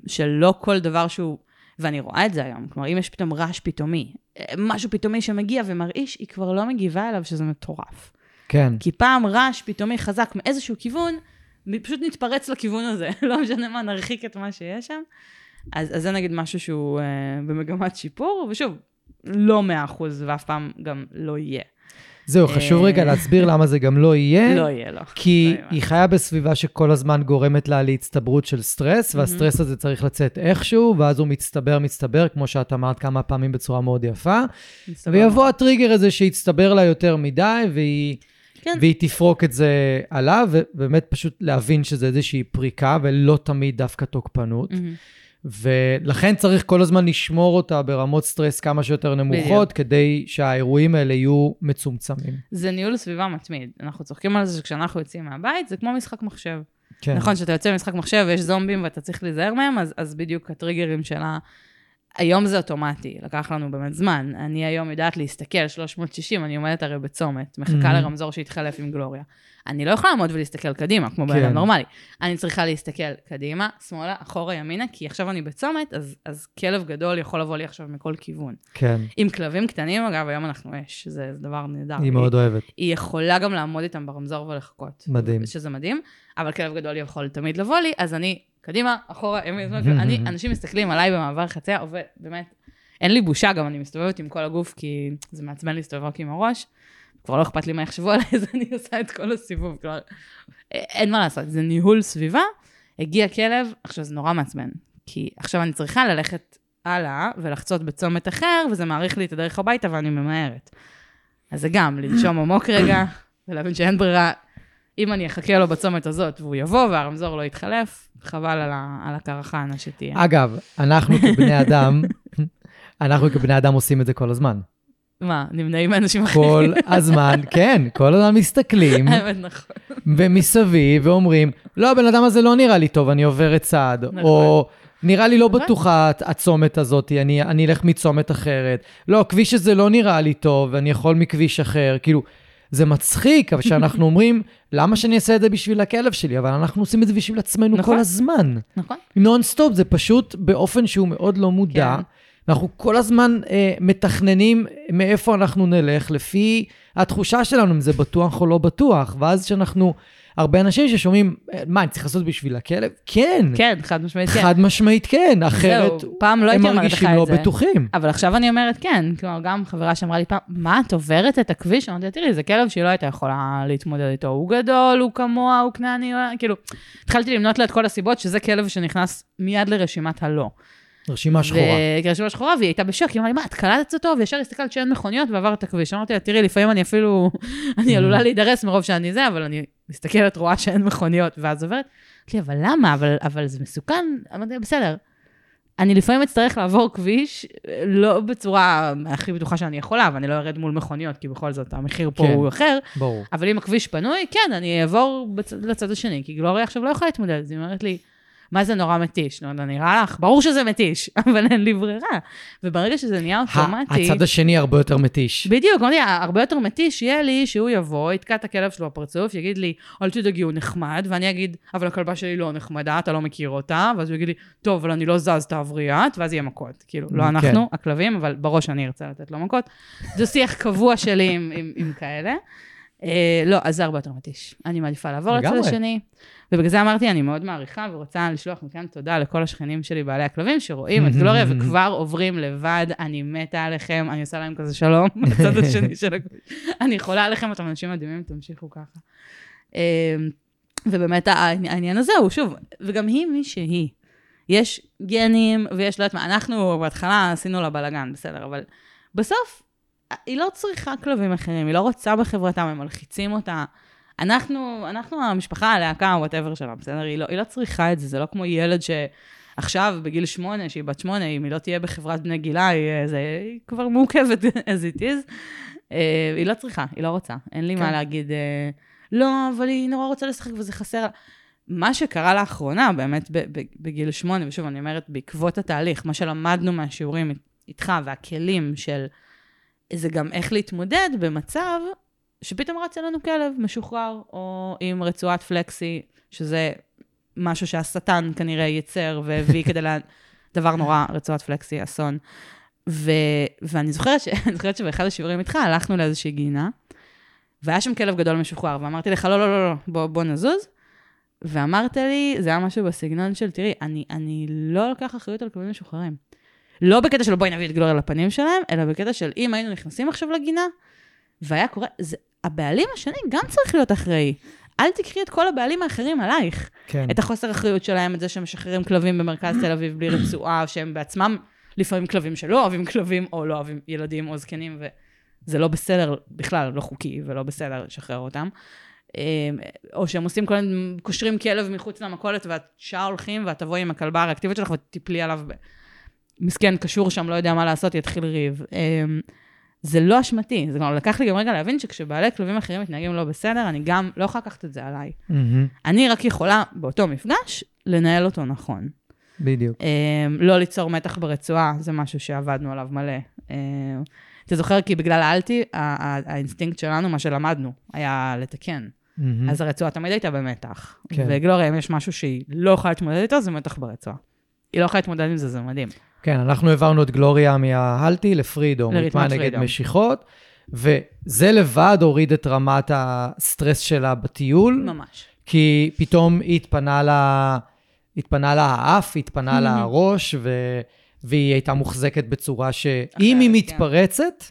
שלא כל דבר שהוא, ואני רואה את זה היום, כלומר, אם יש פתאום רעש פתאומי, אה, משהו פתאומי שמגיע ומרעיש, היא כבר לא מגיבה אליו, שזה מטורף. כן. כי פעם רעש פתאומי חזק מאיזשהו כיוון, פשוט נתפרץ לכיוון הזה, (laughs) לא משנה מה, נרחיק את מה שיש שם. אז, אז זה נגיד משהו שהוא אה, במגמת שיפור, ושוב, לא מאה אחוז, ואף פעם גם לא יהיה. זהו, חשוב אה, רגע להסביר למה זה גם לא יהיה. לא יהיה, לא. כי לא. היא חיה בסביבה שכל הזמן גורמת לה להצטברות של סטרס, והסטרס הזה צריך לצאת איכשהו, ואז הוא מצטבר, מצטבר, כמו שאת אמרת כמה פעמים בצורה מאוד יפה. ויבוא הטריגר הזה שיצטבר לה יותר מדי, והיא, כן. והיא תפרוק את זה עליו, ובאמת פשוט להבין שזה איזושהי פריקה, ולא תמיד דווקא תוקפנות. מהמם. ולכן צריך כל הזמן לשמור אותה ברמות סטרס כמה שיותר נמוכות, בדיוק. כדי שהאירועים האלה יהיו מצומצמים. זה ניהול סביבה מתמיד. אנחנו צוחקים על זה שכשאנחנו יוצאים מהבית, זה כמו משחק מחשב. כן. נכון, כשאתה יוצא ממשחק מחשב ויש זומבים ואתה צריך להיזהר מהם, אז, אז בדיוק הטריגרים שלה... היום זה אוטומטי, לקח לנו באמת זמן. אני היום יודעת להסתכל 360, אני עומדת הרי בצומת, מחכה Mhm. לרמזור שיתחלף עם גלוריה. אני לא יכולה לעמוד ולהסתכל קדימה, כמו בן כן. אדם נורמלי. אני צריכה להסתכל קדימה, שמאלה, אחורה, ימינה, כי עכשיו אני בצומת, אז, אז כלב גדול יכול לבוא לי עכשיו מכל כיוון. כן, עם כלבים קטנים, אגב, היום אנחנו אש, זה, זה דבר נהדר. היא מאוד אוהבת. היא יכולה גם לעמוד איתם ברמזור ולחכות. מדהים. שזה מדהים, אבל כלב גדול יכול תמיד לבוא לי, אז אני, קדימה, אחורה, ימין, אני, (laughs) אנשים מסתכלים עליי במעבר חצייה, עובד, באמת, אין לי בושה, גם אני מסתובבת עם כל הגוף, כי זה מעצבן להסתובב רק עם הראש. כבר לא אכפת לי מה יחשבו עליי, (laughs) אז אני עושה את כל הסיבוב. כלומר, אין מה לעשות, זה ניהול סביבה. הגיע כלב, עכשיו זה נורא מעצבן, כי עכשיו אני צריכה ללכת הלאה ולחצות בצומת אחר, וזה מאריך לי את הדרך הביתה ואני ממהרת. אז זה גם, לנשום עמוק רגע, ולהבין שאין ברירה. אם אני אחכה לו בצומת הזאת והוא יבוא והרמזור לא יתחלף, חבל על, ה, על הקרחנה שתהיה. אגב, אנחנו כבני אדם, (laughs) אנחנו כבני אדם עושים את זה כל הזמן. מה, נמנעים מאנשים אחרים? כל הזמן, (laughs) כן, כל הזמן מסתכלים (laughs) האמת, נכון. ומסביב ואומרים, לא, הבן אדם הזה לא נראה לי טוב, אני עוברת צד. נכון. או נראה לי לא נכון. בטוחה הצומת הזאת, אני, אני אלך מצומת אחרת. לא, הכביש הזה לא נראה לי טוב, אני יכול מכביש אחר. כאילו, זה מצחיק, אבל שאנחנו אומרים, למה שאני אעשה את זה בשביל הכלב שלי? אבל אנחנו עושים את זה בשביל עצמנו נכון. כל הזמן. נכון. נונסטופ זה פשוט באופן שהוא מאוד לא מודע, כן. אנחנו כל הזמן אה, מתכננים מאיפה אנחנו נלך, לפי התחושה שלנו, אם זה בטוח או לא בטוח. ואז כשאנחנו, הרבה אנשים ששומעים, אה, מה, אני צריך לעשות בשביל הכלב? כן. כן, חד משמעית כן. חד משמעית כן, אחרת זהו, פעם לא הם מרגישים לא. בטוחים. אבל עכשיו אני אומרת כן, כלומר, גם חברה שאמרה לי פעם, מה, את עוברת את הכביש? אמרתי לה, תראי, זה כלב שהיא לא הייתה יכולה להתמודד איתו, הוא גדול, הוא כמוה, הוא כנעני, כאילו, התחלתי למנות לה את כל הסיבות שזה כלב שנכנס מיד לרשימת הלא. רשימה שחורה. ו- רשימה שחורה, והיא הייתה בשוק, היא אמרה לי, מה, את קלטת אותו? וישר הסתכלת שאין מכוניות ועברת את הכביש. אמרתי לה, תראי, לפעמים אני אפילו, (laughs) אני עלולה להידרס מרוב שאני זה, אבל אני מסתכלת, רואה שאין מכוניות, ואז עוברת. אמרתי לי, אבל למה? אבל, אבל זה מסוכן? אמרתי לה, בסדר. אני לפעמים אצטרך לעבור כביש, לא בצורה הכי בטוחה שאני יכולה, ואני לא ארד מול מכוניות, כי בכל זאת המחיר פה כן. הוא אחר, ברור. אבל אם הכביש פנוי, כן, אני אעבור בצ... לצד השני, כי גלוריה עכשיו לא יכולה להתמודד, אז היא אומרת לי, מה זה נורא מתיש? נו, זה נראה לך? ברור שזה מתיש, (laughs) אבל אין לי ברירה. וברגע שזה נהיה אוטומטי... הצד השני הרבה יותר מתיש. בדיוק, אמרתי, הרבה יותר מתיש יהיה לי שהוא יבוא, יתקע את הכלב שלו בפרצוף, יגיד לי, אל תדאגי, הוא נחמד, ואני אגיד, אבל הכלבה שלי לא נחמדה, אתה לא מכיר אותה, ואז הוא יגיד לי, טוב, אבל אני לא זז, תעברי את, ואז יהיה מכות. כאילו, לא כן. אנחנו, הכלבים, אבל בראש אני ארצה לתת לו מכות. זה שיח קבוע שלי עם, עם, עם כאלה. אה, לא, אז זה הרבה יותר מתיש. אני מעדיפה לעבור לצד. השני. ובגלל זה אמרתי, אני מאוד מעריכה ורוצה לשלוח מכאן תודה לכל השכנים שלי, בעלי הכלבים, שרואים את גלוריה (laughs) וכבר עוברים לבד, אני מתה עליכם, אני עושה להם כזה שלום (laughs) בצד השני (laughs) של הכביש. אני חולה עליכם, אתם אנשים מדהימים, תמשיכו ככה. אה, ובאמת העני- העניין הזה הוא, שוב, וגם היא מי שהיא. יש גנים ויש, לא יודעת מה, אנחנו בהתחלה עשינו לה בלאגן, בסדר, אבל בסוף היא לא צריכה כלבים אחרים, היא לא רוצה בחברתם, הם מלחיצים אותה. אנחנו, אנחנו המשפחה, הלהקה, וואטאבר שלה, בסדר? היא לא, היא לא צריכה את זה, זה לא כמו ילד שעכשיו, בגיל שמונה, שהיא בת שמונה, אם היא לא תהיה בחברת בני גילה, היא, זה, היא כבר מעוכבת (laughs) as it is. אה, היא לא צריכה, היא לא רוצה. אין לי כן. מה להגיד, אה, לא, אבל היא נורא רוצה לשחק וזה חסר. מה שקרה לאחרונה, באמת בגיל שמונה, ושוב, אני אומרת, בעקבות התהליך, מה שלמדנו מהשיעורים איתך והכלים של... זה גם איך להתמודד במצב שפתאום רץ אלינו כלב משוחרר, או עם רצועת פלקסי, שזה משהו שהשטן כנראה ייצר והביא כדי לה... (laughs) דבר נורא, רצועת פלקסי, אסון. ו... ואני זוכרת, ש... (laughs) זוכרת שבאחד השיעורים איתך הלכנו לאיזושהי גינה, והיה שם כלב גדול משוחרר, ואמרתי לך, לא, לא, לא, לא, בוא, בוא נזוז. ואמרת לי, זה היה משהו בסגנון של, תראי, אני, אני לא לוקח אחריות על כלבים משוחררים. לא בקטע של בואי נביא את גלוריה לפנים שלהם, אלא בקטע של אם היינו נכנסים עכשיו לגינה, והיה קורה, זה, הבעלים השני גם צריך להיות אחראי. אל תקחי את כל הבעלים האחרים עלייך. כן. את החוסר אחריות שלהם, את זה שהם משחררים כלבים במרכז תל אביב בלי רצועה, שהם בעצמם לפעמים כלבים שלא אוהבים כלבים, או לא אוהבים ילדים או זקנים, וזה לא בסדר בכלל, לא חוקי, ולא בסדר לשחרר אותם. אה, או שהם עושים כל מיני, קושרים כלב מחוץ למכולת, ואת שעה הולכים, ואת תבואי עם הכלבה הריאקטיבית שלך ותיפלי עליו. מסכן, קשור שם, לא יודע מה לעשות, יתחיל ריב. זה לא אשמתי, זה גם לקח לי גם רגע להבין שכשבעלי כלבים אחרים מתנהגים לא בסדר, אני גם לא יכולה לקחת את זה עליי. מהמם. אני רק יכולה באותו מפגש לנהל אותו נכון. בדיוק. אממ, לא ליצור מתח ברצועה, זה משהו שעבדנו עליו מלא. אממ, אתה זוכר, כי בגלל האלטי, האינסטינקט שלנו, מה שלמדנו, היה לתקן. מהמם. אז הרצועה תמיד הייתה במתח. כן. וגלוריה, אם יש משהו שהיא לא יכולה להתמודד איתו, זה מתח ברצועה. היא לא יכולה להתמודד עם זה, זה מדהים. כן, אנחנו העברנו את גלוריה מההלטי לפרידום, ריתמה נגד. משיכות, וזה לבד הוריד את רמת הסטרס שלה בטיול, ממש. כי פתאום היא התפנה לה, התפנה לה האף, התפנה לה (laughs) הראש, ו... והיא הייתה מוחזקת בצורה שאם היא כן. מתפרצת,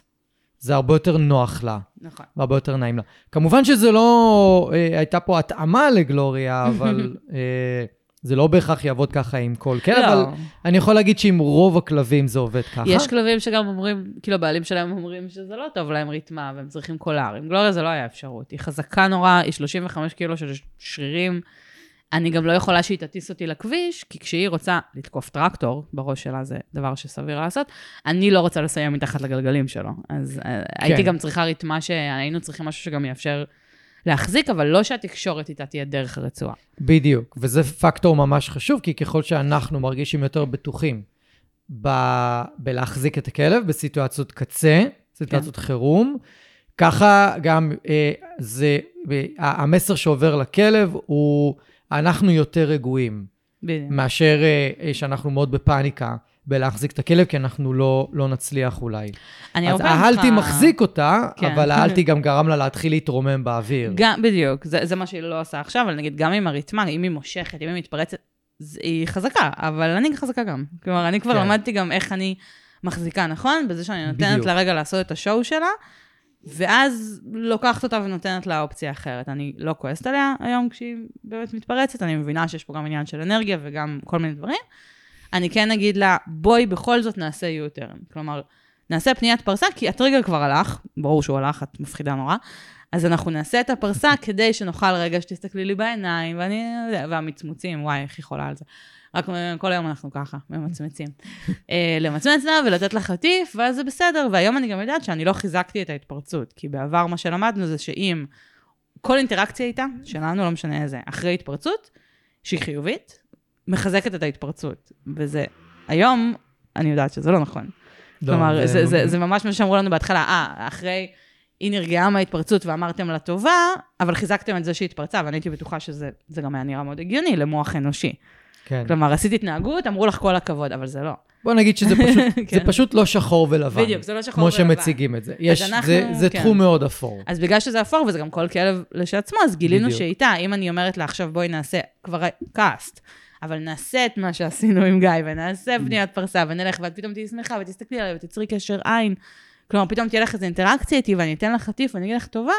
זה הרבה יותר נוח לה, נכון. והרבה יותר נעים לה. כמובן שזה לא, אה, הייתה פה התאמה לגלוריה, (laughs) אבל אה, זה לא בהכרח יעבוד ככה עם כל כלב, לא. אבל אני יכול להגיד שעם רוב הכלבים זה עובד ככה. יש כלבים שגם אומרים, כאילו הבעלים שלהם אומרים שזה לא טוב להם ריתמה והם צריכים קולר. עם גלוריה זה לא היה אפשרות. היא חזקה נורא, היא 35 קילו של שרירים. אני גם לא יכולה שהיא תטיס אותי לכביש, כי כשהיא רוצה לתקוף טרקטור, בראש שלה זה דבר שסביר לעשות, אני לא רוצה לסיים מתחת לגלגלים שלו. אז כן. הייתי גם צריכה ריתמה שהיינו צריכים משהו שגם יאפשר להחזיק, אבל לא שהתקשורת איתה תהיה דרך הרצועה. בדיוק, וזה פקטור ממש חשוב, כי ככל שאנחנו מרגישים יותר בטוחים ב- בלהחזיק את הכלב בסיטואציות קצה, סיטואציות כן. חירום, ככה גם אה, זה, אה, המסר שעובר לכלב הוא, אנחנו יותר רגועים, בדיוק. מאשר אה, אה, שאנחנו מאוד בפאניקה בלהחזיק את הכלב, כי אנחנו לא, לא נצליח אולי. אני אז הרבה ההלטי ממך- מחזיק אותה, כן. אבל ההלטי גם גרם לה להתחיל להתרומם באוויר. גם, בדיוק, זה, זה מה שהיא לא עושה עכשיו, אבל נגיד גם עם הריתמה, אם היא מושכת, אם היא מתפרצת, היא חזקה, אבל אני חזקה גם. כלומר, אני כבר כן. למדתי גם איך אני מחזיקה נכון, בזה שאני נותנת בדיוק. לה רגע לעשות את השואו שלה, ואז לוקחת אותה ונותנת לה אופציה אחרת. אני לא כועסת עליה היום כשהיא באמת מתפרצת, אני מבינה שיש פה גם עניין של אנרגיה וגם כל מיני דברים. אני כן אגיד לה, בואי בכל זאת נעשה U-turn. כלומר, נעשה פניית פרסה, כי הטריגר כבר הלך, ברור שהוא הלך, את מפחידה נורא. אז אנחנו נעשה את הפרסה (laughs) כדי שנוכל רגע שתסתכלי לי בעיניים, ואני, והמצמוצים, וואי, איך היא חולה על זה. רק כל היום אנחנו ככה, ממצמצים. (laughs) אה, למצמץ לה ולתת לה חטיף, ואז זה בסדר. והיום אני גם יודעת שאני לא חיזקתי את ההתפרצות, כי בעבר מה שלמדנו זה שאם כל אינטראקציה איתה, שלנו, לא משנה איזה, אחרי התפרצות, שהיא חיובית, מחזקת את ההתפרצות. וזה, היום, אני יודעת שזה לא נכון. לא, כלומר, זה, זה, זה ממש מה שאמרו לנו בהתחלה, אה, אחרי, היא נרגעה מההתפרצות ואמרתם לה טובה, אבל חיזקתם את זה שהיא התפרצה, ואני הייתי בטוחה שזה זה גם היה נראה מאוד הגיוני למוח אנושי. כן. כלומר, עשית התנהגות, אמרו לך כל הכבוד, אבל זה לא. בוא נגיד שזה פשוט, (laughs) זה כן. פשוט לא שחור ולבן. בדיוק, זה לא שחור כמו ולבן. שמציגים את זה. יש, אנחנו- זה, זה כן. תחום מאוד אפור. אז בגלל שזה אפור, וזה גם כל כלב לשעצמו, אז גילינו בדיוק. שאיתה, אם אני אומרת לה עכשיו בואי נעשה, כבר קאסט, אבל נעשה את מה שעשינו עם גיא, ונעשה פניית פרסה, ונלך, ואת פתאום תהיי שמחה, ותסתכלי עליי, ותצרי קשר עין. כלומר, פתאום תהיה לך איזו אינטראקציה איתי, ואני אתן לך חטיף, ואני אגיד לך טובה,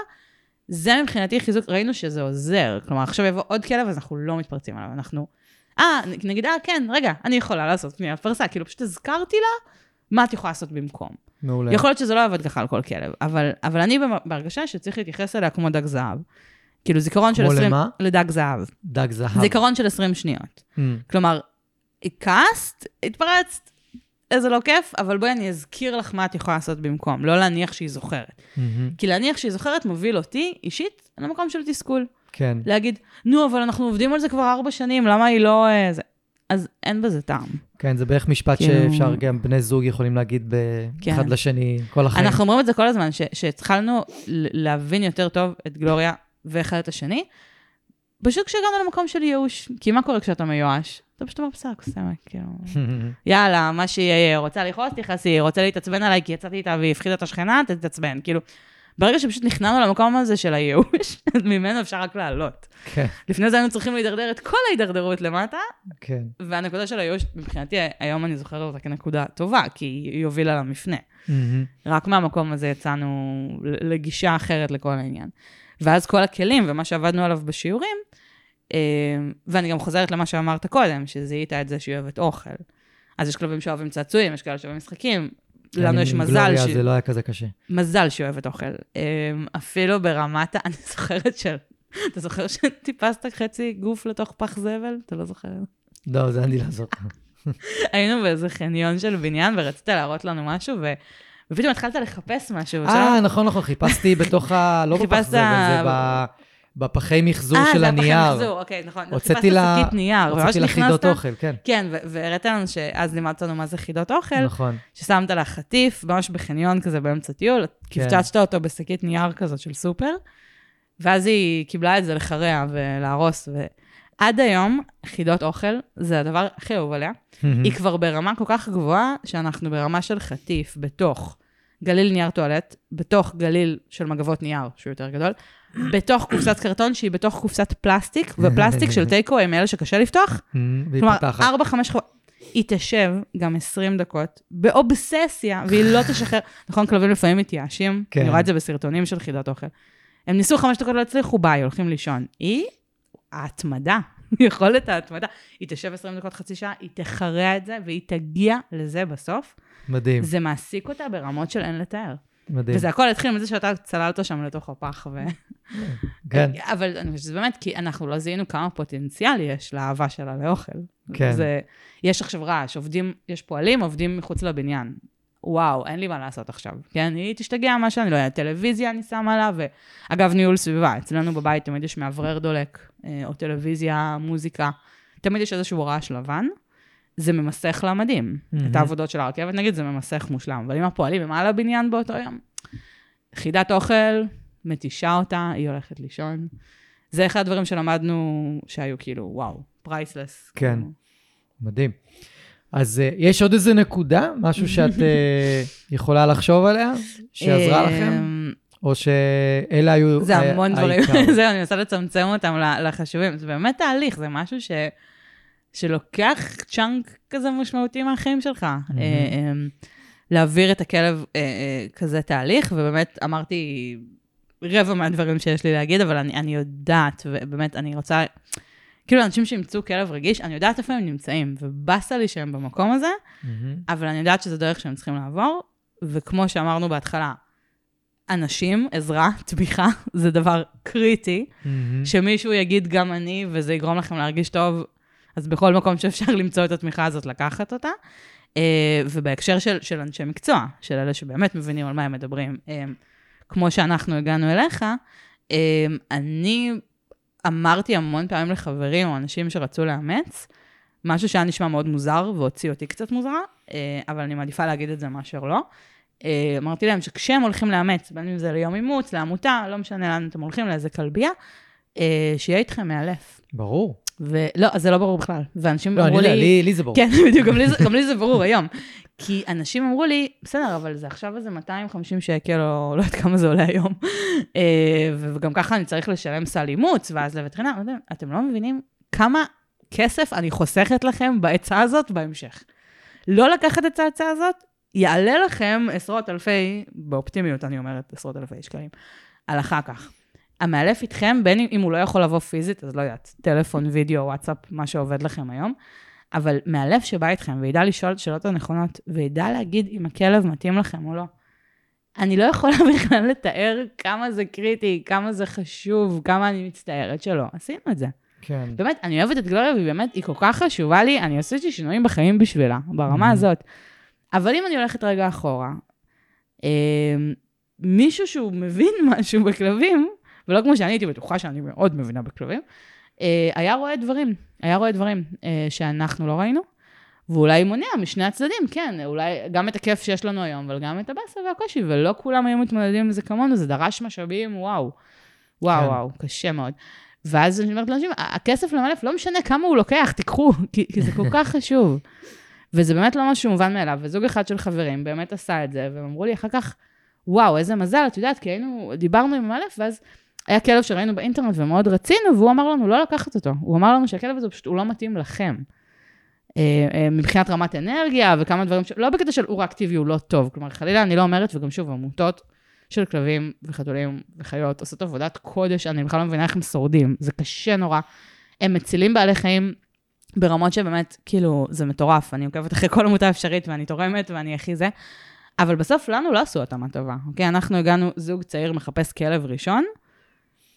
זה מבחינתי חיזוק, ראינו שזה עוזר. כלומר, עכשיו יבוא עוד כלב, אז אנחנו לא מתפרצים עליו, אנחנו... אה, נגיד, אה, כן, רגע, אני יכולה לעשות פניית פרסה, כאילו, פשוט הזכרתי לה מה את יכולה לעשות במקום. מעולה. יכול להיות שזה לא יעבוד ככה על כל כלב, אבל, אבל אני בהרגשה שצריך להתייחס אליה כמו דג זהב. כאילו זיכרון של כמו 20... למה? לדג זהב. דג זהב. זיכרון של 20 שניות. Mm, כלומר, כעסת, התפרצת, איזה לא כיף, אבל בואי אני אזכיר לך מה את יכולה לעשות במקום, לא להניח שהיא זוכרת. מהמם. כי להניח שהיא זוכרת מוביל אותי, אישית, למקום של תסכול. כן. להגיד, נו, אבל אנחנו עובדים על זה כבר ארבע שנים, למה היא לא... אה, זה? אז אין בזה טעם. כן, זה בערך משפט כאילו- שאפשר, גם בני זוג יכולים להגיד ב- כן. אחד לשני כל החיים. אנחנו אומרים את זה כל הזמן, ש- שהתחלנו להבין יותר טוב את גלוריה ואחד את השני, פשוט כשהגענו למקום של ייאוש. כי מה קורה כשאתה מיואש? אתה פשוט אומר בסדר, קוסמת, כאילו, (laughs) יאללה, מה שיהיה, רוצה לכעוס, תכעסי, רוצה להתעצבן עליי כי יצאתי איתה והיא הפחידה את השכנה, תתעצבן. כאילו, ברגע שפשוט נכנענו למקום הזה של הייאוש, (laughs) ממנו אפשר רק לעלות. כן, לפני זה היינו צריכים להידרדר את כל ההידרדרות למטה, כן. והנקודה של הייאוש, מבחינתי, היום אני זוכרת אותה כנקודה טובה, כי היא הובילה למפנה. רק מהמקום הזה יצאנו לגישה אחרת לכל העניין. ואז כל הכלים ומה שעבדנו עליו בשיעורים, אה, ואני גם חוזרת למה שאמרת קודם, שזיהית את זה שהיא אוהבת אוכל. אז יש כלבים שאוהבים צעצועים, יש כאלה שאוהבים משחקים. לנו יש מזל, גלוריה ש... זה לא היה כזה קשה. מזל שהיא אוהבת אוכל. אה, אפילו ברמת, (laughs) אני זוכרת של... אתה זוכר שטיפסת חצי גוף לתוך פח זבל? אתה לא זוכר? לא, זה אני לא זוכר. (laughs) היינו באיזה חניון של בניין ורצית להראות לנו משהו. ופתאום התחלת לחפש משהו. אה, נכון, נכון, חיפשתי בתוך ה... (laughs) לא בפח זבל, זה ב- בפחי מחזור אה, של זה הפחי הנייר. מחזור, אוקיי, נכון. הוצאתי חיפשת לה- שקית נייר, הוצאתי לה חידות אוכל, כן. כן, ו- והראית לנו שאז לימדת לנו מה זה חידות אוכל, נכון. ששמת לה חטיף, ממש בחניון כזה באמצע טיול. קפצצת אותו בשקית נייר כזאת של סופר, ואז היא קיבלה את זה לחריה ולהרוס, ועד היום, חידות אוכל זה הדבר הכי אהוב עליה. היא כבר ברמה כל כך גבוהה, שאנחנו ברמה של חטיף בתוך גליל נייר טואלט, בתוך גליל של מגבות נייר, שהוא יותר גדול, בתוך קופסת קרטון שהיא בתוך קופסת פלסטיק, ופלסטיק של take away הם אלה שקשה לפתוח. כלומר, פותחת. 4-5 חו... היא תשב גם 20 דקות באובססיה, והיא לא תשחרר. (laughs) נכון, כלבים לפעמים מתייאשים, כן. אני רואה את זה בסרטונים של חידות אוכל. הם ניסו 5 דקות, לא הצליחו, ביי, הולכים לישון. היא, ההתמדה, יכולת ההתמדה. היא תשב 20 דקות, חצי שעה, היא תחרע את זה, והיא תגיע לזה בסוף. מדהים, זה מעסיק אותה ברמות של אין לתאר. מדהים. וזה הכל התחיל מזה שאתה צללת שם לתוך הפח. ו... כן, אבל אני חושבת שזה באמת, כי אנחנו לא זיהינו כמה פוטנציאל יש לאהבה שלה לאוכל. כן. זה, יש עכשיו רעש, עובדים, יש פועלים, עובדים מחוץ לבניין. וואו, אין לי מה לעשות עכשיו. כן, היא תשתגע מה שאני לא יודעת, טלוויזיה אני שמה לה, ואגב, ניהול סביבה, אצלנו בבית תמיד יש מאוורר דולק, אה, או טלוויזיה, מוזיקה, תמיד יש איזשהו רעש לבן. זה ממסך לה מדהים. מהמם. את העבודות של הרכבת, נגיד, זה ממסך מושלם. אבל אם הפועלים הם על הבניין באותו יום, חידת אוכל, מתישה אותה, היא הולכת לישון. זה אחד הדברים שלמדנו שהיו כאילו, וואו, priceless. כן. מדהים. אז uh, יש עוד איזה נקודה, משהו שאת uh, יכולה לחשוב עליה, שעזרה לכם? אמ, או שאלה היו זה המון דברים? (laughs) זהו, אני מנסה לצמצם אותם לחשובים. זה באמת תהליך, זה משהו ש... שלוקח צ'אנק כזה משמעותי מהחיים שלך. אה, אמ, להעביר את הכלב אה, אה, כזה תהליך, ובאמת אמרתי רבע מהדברים שיש לי להגיד, אבל אני, אני יודעת, ובאמת, אני רוצה... כאילו, אנשים שימצאו כלב רגיש, אני יודעת איפה הם נמצאים, ובאסה לי שהם במקום הזה, מהמם. אבל אני יודעת שזו דרך שהם צריכים לעבור, וכמו שאמרנו בהתחלה, אנשים, עזרה, (laughs) תמיכה, זה דבר קריטי. מהמם. שמישהו יגיד גם אני, וזה יגרום לכם להרגיש טוב, אז בכל מקום שאפשר (laughs) למצוא את התמיכה הזאת, לקחת אותה. אה, ובהקשר של, של אנשי מקצוע, של אלה שבאמת מבינים על מה הם מדברים, אה, כמו שאנחנו הגענו אליך, אה, אני אמרתי המון פעמים לחברים או אנשים שרצו לאמץ, משהו שהיה נשמע מאוד מוזר והוציא אותי קצת מוזרה, אה, אבל אני מעדיפה להגיד את זה מאשר לא. אה, אמרתי להם שכשהם הולכים לאמץ, בין אם זה ליום אימוץ, לעמותה, לא משנה לאן אתם הולכים, לאיזה כלבייה, אה, שיהיה איתכם מאלף. ברור. ולא, אז זה לא ברור בכלל. ואנשים לא, אמרו לי... לי לי זה ברור. כן, (laughs) בדיוק, גם לי, גם לי זה ברור היום. כי אנשים אמרו לי, בסדר, אבל זה עכשיו איזה 250 שקל, או לא יודעת כמה זה עולה היום. אה, וגם ככה אני צריך לשלם סל אימוץ, ואז לווטרינר, לא אתם לא מבינים כמה כסף אני חוסכת לכם בעצה הזאת בהמשך. לא לקחת את ההצעה הזאת, יעלה לכם עשרות אלפי, באופטימיות אני אומרת, עשרות אלפי שקלים, על אחר כך. המאלף איתכם, בין אם, אם הוא לא יכול לבוא פיזית, אז לא יודעת, טלפון, וידאו, וואטסאפ, מה שעובד לכם היום, אבל מאלף שבא איתכם וידע לשאול את השאלות הנכונות, וידע להגיד אם הכלב מתאים לכם או לא. אני לא יכולה (laughs) בכלל לתאר כמה זה קריטי, כמה זה חשוב, כמה אני מצטערת שלא. עשינו את זה. כן. באמת, אני אוהבת את גלוריה, והיא באמת, היא כל כך חשובה לי, אני עשיתי שינויים בחיים בשבילה, ברמה Mhm. הזאת. אבל אם אני הולכת רגע אחורה, אה, מישהו שהוא מבין (laughs) משהו בכלבים, ולא כמו שאני הייתי בטוחה שאני מאוד מבינה בכלבים, אה, היה רואה דברים, היה רואה דברים אה, שאנחנו לא ראינו, ואולי מונע משני הצדדים, כן, אולי גם את הכיף שיש לנו היום, אבל גם את הבאסה והקושי, ולא כולם היו מתמודדים עם זה כמונו, זה דרש משאבים, וואו. וואו, כן. וואו, קשה מאוד. ואז אני אומרת לאנשים, הכסף למלף, לא משנה כמה הוא לוקח, תיקחו, (laughs) כי, כי זה כל כך חשוב. וזה באמת לא משהו מובן מאליו, וזוג אחד של חברים באמת עשה את זה, והם אמרו לי אחר כך, וואו, איזה מזל, את יודעת, כי היינו, דיברנו עם המלף, ואז היה כלב שראינו באינטרנט ומאוד רצינו, והוא אמר לנו לא לקחת אותו. הוא אמר לנו שהכלב הזה פשוט, הוא לא מתאים לכם. אה, אה, מבחינת רמת אנרגיה וכמה דברים, ש... לא בקטע של הוא ריאקטיבי, הוא לא טוב. כלומר, חלילה אני לא אומרת, וגם שוב, עמותות של כלבים וחתולים וחיות עושות עבודת קודש, אני בכלל לא מבינה איך הם שורדים, זה קשה נורא. הם מצילים בעלי חיים ברמות שבאמת, כאילו, זה מטורף. אני עוקבת אחרי כל עמותה אפשרית ואני תורמת ואני הכי זה. אבל בסוף לנו לא עשו התאמה טובה, אוקיי? אנחנו הגענו, זוג צעיר מחפש כלב ראשון,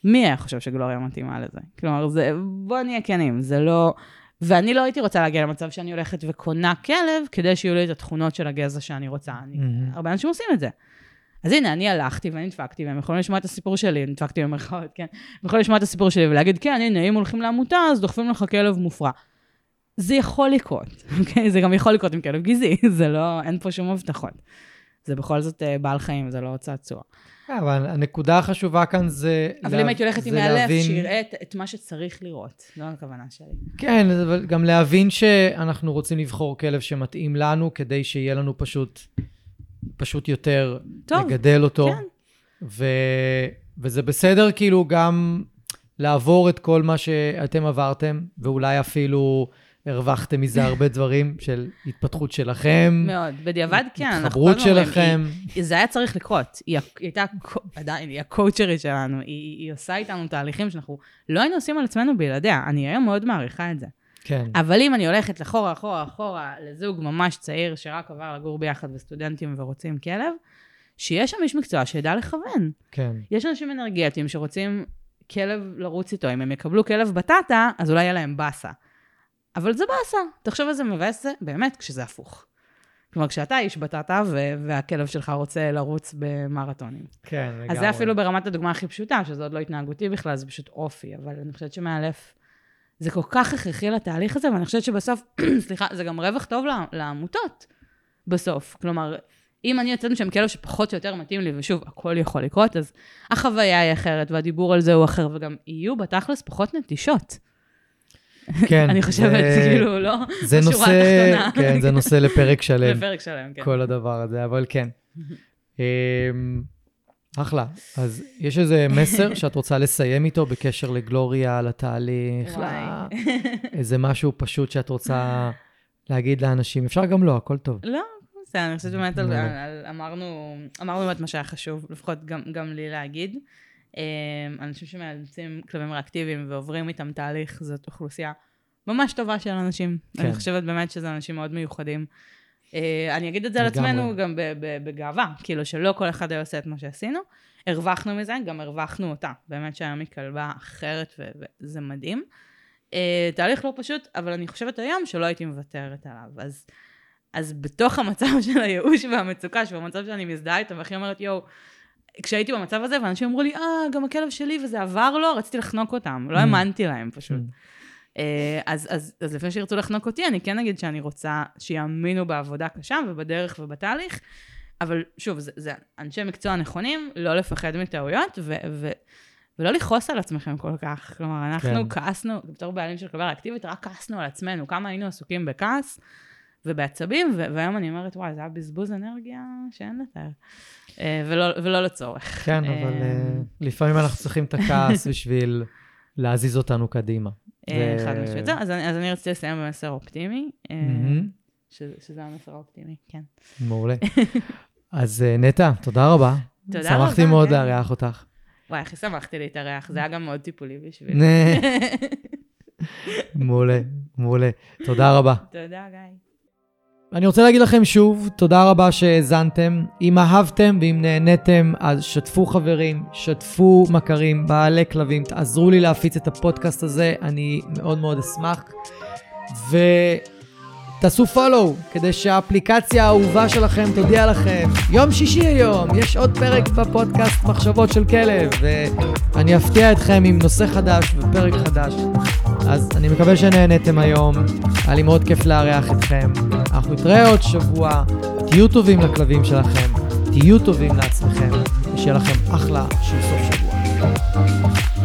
מי היה חושב שגלוריה מתאימה לזה? כלומר, זה, בוא נהיה כנים, זה לא... ואני לא הייתי רוצה להגיע למצב שאני הולכת וקונה כלב כדי שיהיו לי את התכונות של הגזע שאני רוצה. אני, מהמם. הרבה אנשים עושים את זה. אז הנה, אני הלכתי ואני נדפקתי, והם יכולים לשמוע את הסיפור שלי, נדפקתי במרכאות, כן? הם יכולים לשמוע את הסיפור שלי ולהגיד, כן, הנה, אם הולכים לעמותה, אז דוחפים לך כלב מופרע. זה יכול לקרות, (laughs) אוקיי? זה גם יכול לקרות עם כלב גזעי, (laughs) זה לא, אין פה שום הבטחות. זה בכל זאת אה, בעל חיים, זה לא צעצוע. כן, אבל הנקודה החשובה כאן זה... אבל אם הייתי הולכת עם להבין- שיראה את, את מה שצריך לראות, זו הכוונה שלי. כן, אבל גם להבין שאנחנו רוצים לבחור כלב שמתאים לנו, כדי שיהיה לנו פשוט, פשוט יותר טוב, לגדל אותו. כן. ו... וזה בסדר כאילו גם לעבור את כל מה שאתם עברתם, ואולי אפילו הרווחתם מזה הרבה דברים של התפתחות שלכם, מאוד. בדיעבד, כן, התחברות שלכם. היא- זה היה צריך לקרות. היא, היא הייתה, עדיין, היא הקואוצ'רית שלנו, היא, היא עושה איתנו תהליכים שאנחנו לא היינו עושים על עצמנו בלעדיה. אני היום מאוד מעריכה את זה. כן, אבל אם אני הולכת אחורה, אחורה, אחורה, לזוג ממש צעיר שרק עבר לגור ביחד וסטודנטים ורוצים כלב, שיהיה שם איש מקצוע שידע לכוון. כן. יש אנשים אנרגטיים שרוצים כלב לרוץ איתו. אם הם יקבלו כלב בטטה, אז אולי יהיה להם באסה. אבל זה באסה. תחשוב איזה מבאס זה, באמת, כשזה הפוך. כלומר, כשאתה איש בטטה ו- והכלב שלך רוצה לרוץ במרתונים. כן, לגמרי. אז זה אפילו ברמת הדוגמה הכי פשוטה, שזה עוד לא התנהגותי בכלל, זה פשוט אופי. אבל אני חושבת שמאלף, זה כל כך הכרחי לתהליך הזה, ואני חושבת שבסוף, (clears throat) סליחה, זה גם רווח טוב לעמותות בסוף. כלומר, אם אני יוצאת משם כלב שפחות או יותר מתאים לי, ושוב, הכל יכול לקרות, אז החוויה היא אחרת, והדיבור על זה הוא אחר, וגם יהיו בתכלס פחות נטישות. כן. אני חושבת, זה- כאילו, לא? זה נושא. כן, זה נושא לפרק שלם, (laughs) לפרק שלם, כן. כל הדבר הזה, אבל כן. (laughs) אמ, אחלה. אז יש איזה מסר שאת רוצה לסיים איתו בקשר לגלוריה, לתהליך, וואי. ל- (laughs) איזה משהו פשוט שאת רוצה להגיד לאנשים? אפשר גם לא, הכל טוב. לא, בסדר, אני חושבת באמת, על. על, אמרנו, אמרנו באמת מה שהיה חשוב, לפחות גם, גם לי להגיד. אה, אנשים שמאלצים כלבים ריאקטיביים ועוברים איתם תהליך, זאת אוכלוסייה ממש טובה של אנשים. כן. אני חושבת באמת שזה אנשים מאוד מיוחדים. אה, אני אגיד את זה על. עצמנו גם בגאווה, כאילו שלא כל אחד היה עושה את מה שעשינו. הרווחנו מזה, גם הרווחנו אותה. באמת שהיום היא כלבה אחרת וזה מדהים. אה, תהליך לא פשוט, אבל אני חושבת היום שלא הייתי מוותרת עליו. אז, אז בתוך המצב של הייאוש והמצוקה, שהוא המצב שאני מזדהה איתו, והכי אומרת, יואו, כשהייתי במצב הזה, ואנשים אמרו לי, אה, גם הכלב שלי, וזה עבר לו, רציתי לחנוק אותם. לא Mm. האמנתי להם פשוט. Mm. אה, אז, אז, אז לפני שירצו לחנוק אותי, אני כן אגיד שאני רוצה שיאמינו בעבודה קשה ובדרך ובתהליך, אבל שוב, זה, זה אנשי מקצוע נכונים, לא לפחד מטעויות, ו, ו, ולא לכעוס על עצמכם כל כך. כלומר, אנחנו כן. כעסנו, בתור בעלים של כלבה ריאקטיבית, רק כעסנו על עצמנו, כמה היינו עסוקים בכעס ובעצבים, והיום אני אומרת, וואי, זה היה בזבוז אנרגיה שאין לתאר. אה, ולא, ולא לצורך. כן, אבל אה, אה, לפעמים אנחנו צריכים את הכעס (laughs) בשביל להזיז אותנו קדימה. חד משמעית. אז אני, אז אני רציתי לסיים במסר אופטימי. שזה, המסר האופטימי, כן. מעולה. (laughs) אז נטע, תודה רבה. תודה שמחתי רבה, מאוד כן. לארח אותך. וואי, הכי שמחתי להתארח, זה היה גם מאוד טיפולי בשבילי. מעולה, מעולה. תודה רבה. (laughs) תודה, גיא. אני רוצה להגיד לכם שוב, תודה רבה שהאזנתם. אם אהבתם ואם נהניתם, אז שתפו חברים, שתפו מכרים, בעלי כלבים, תעזרו לי להפיץ את הפודקאסט הזה, אני מאוד מאוד אשמח. ותעשו follow, כדי שהאפליקציה האהובה שלכם תודיע לכם. יום שישי היום, יש עוד פרק בפודקאסט מחשבות של כלב, ואני אפתיע אתכם עם נושא חדש ופרק חדש. אז אני מקווה שנהניתם היום, היה לי מאוד כיף לארח אתכם. אנחנו נתראה עוד שבוע, תהיו טובים לכלבים שלכם, תהיו טובים לעצמכם, ושיהיה לכם אחלה של סוף שבוע.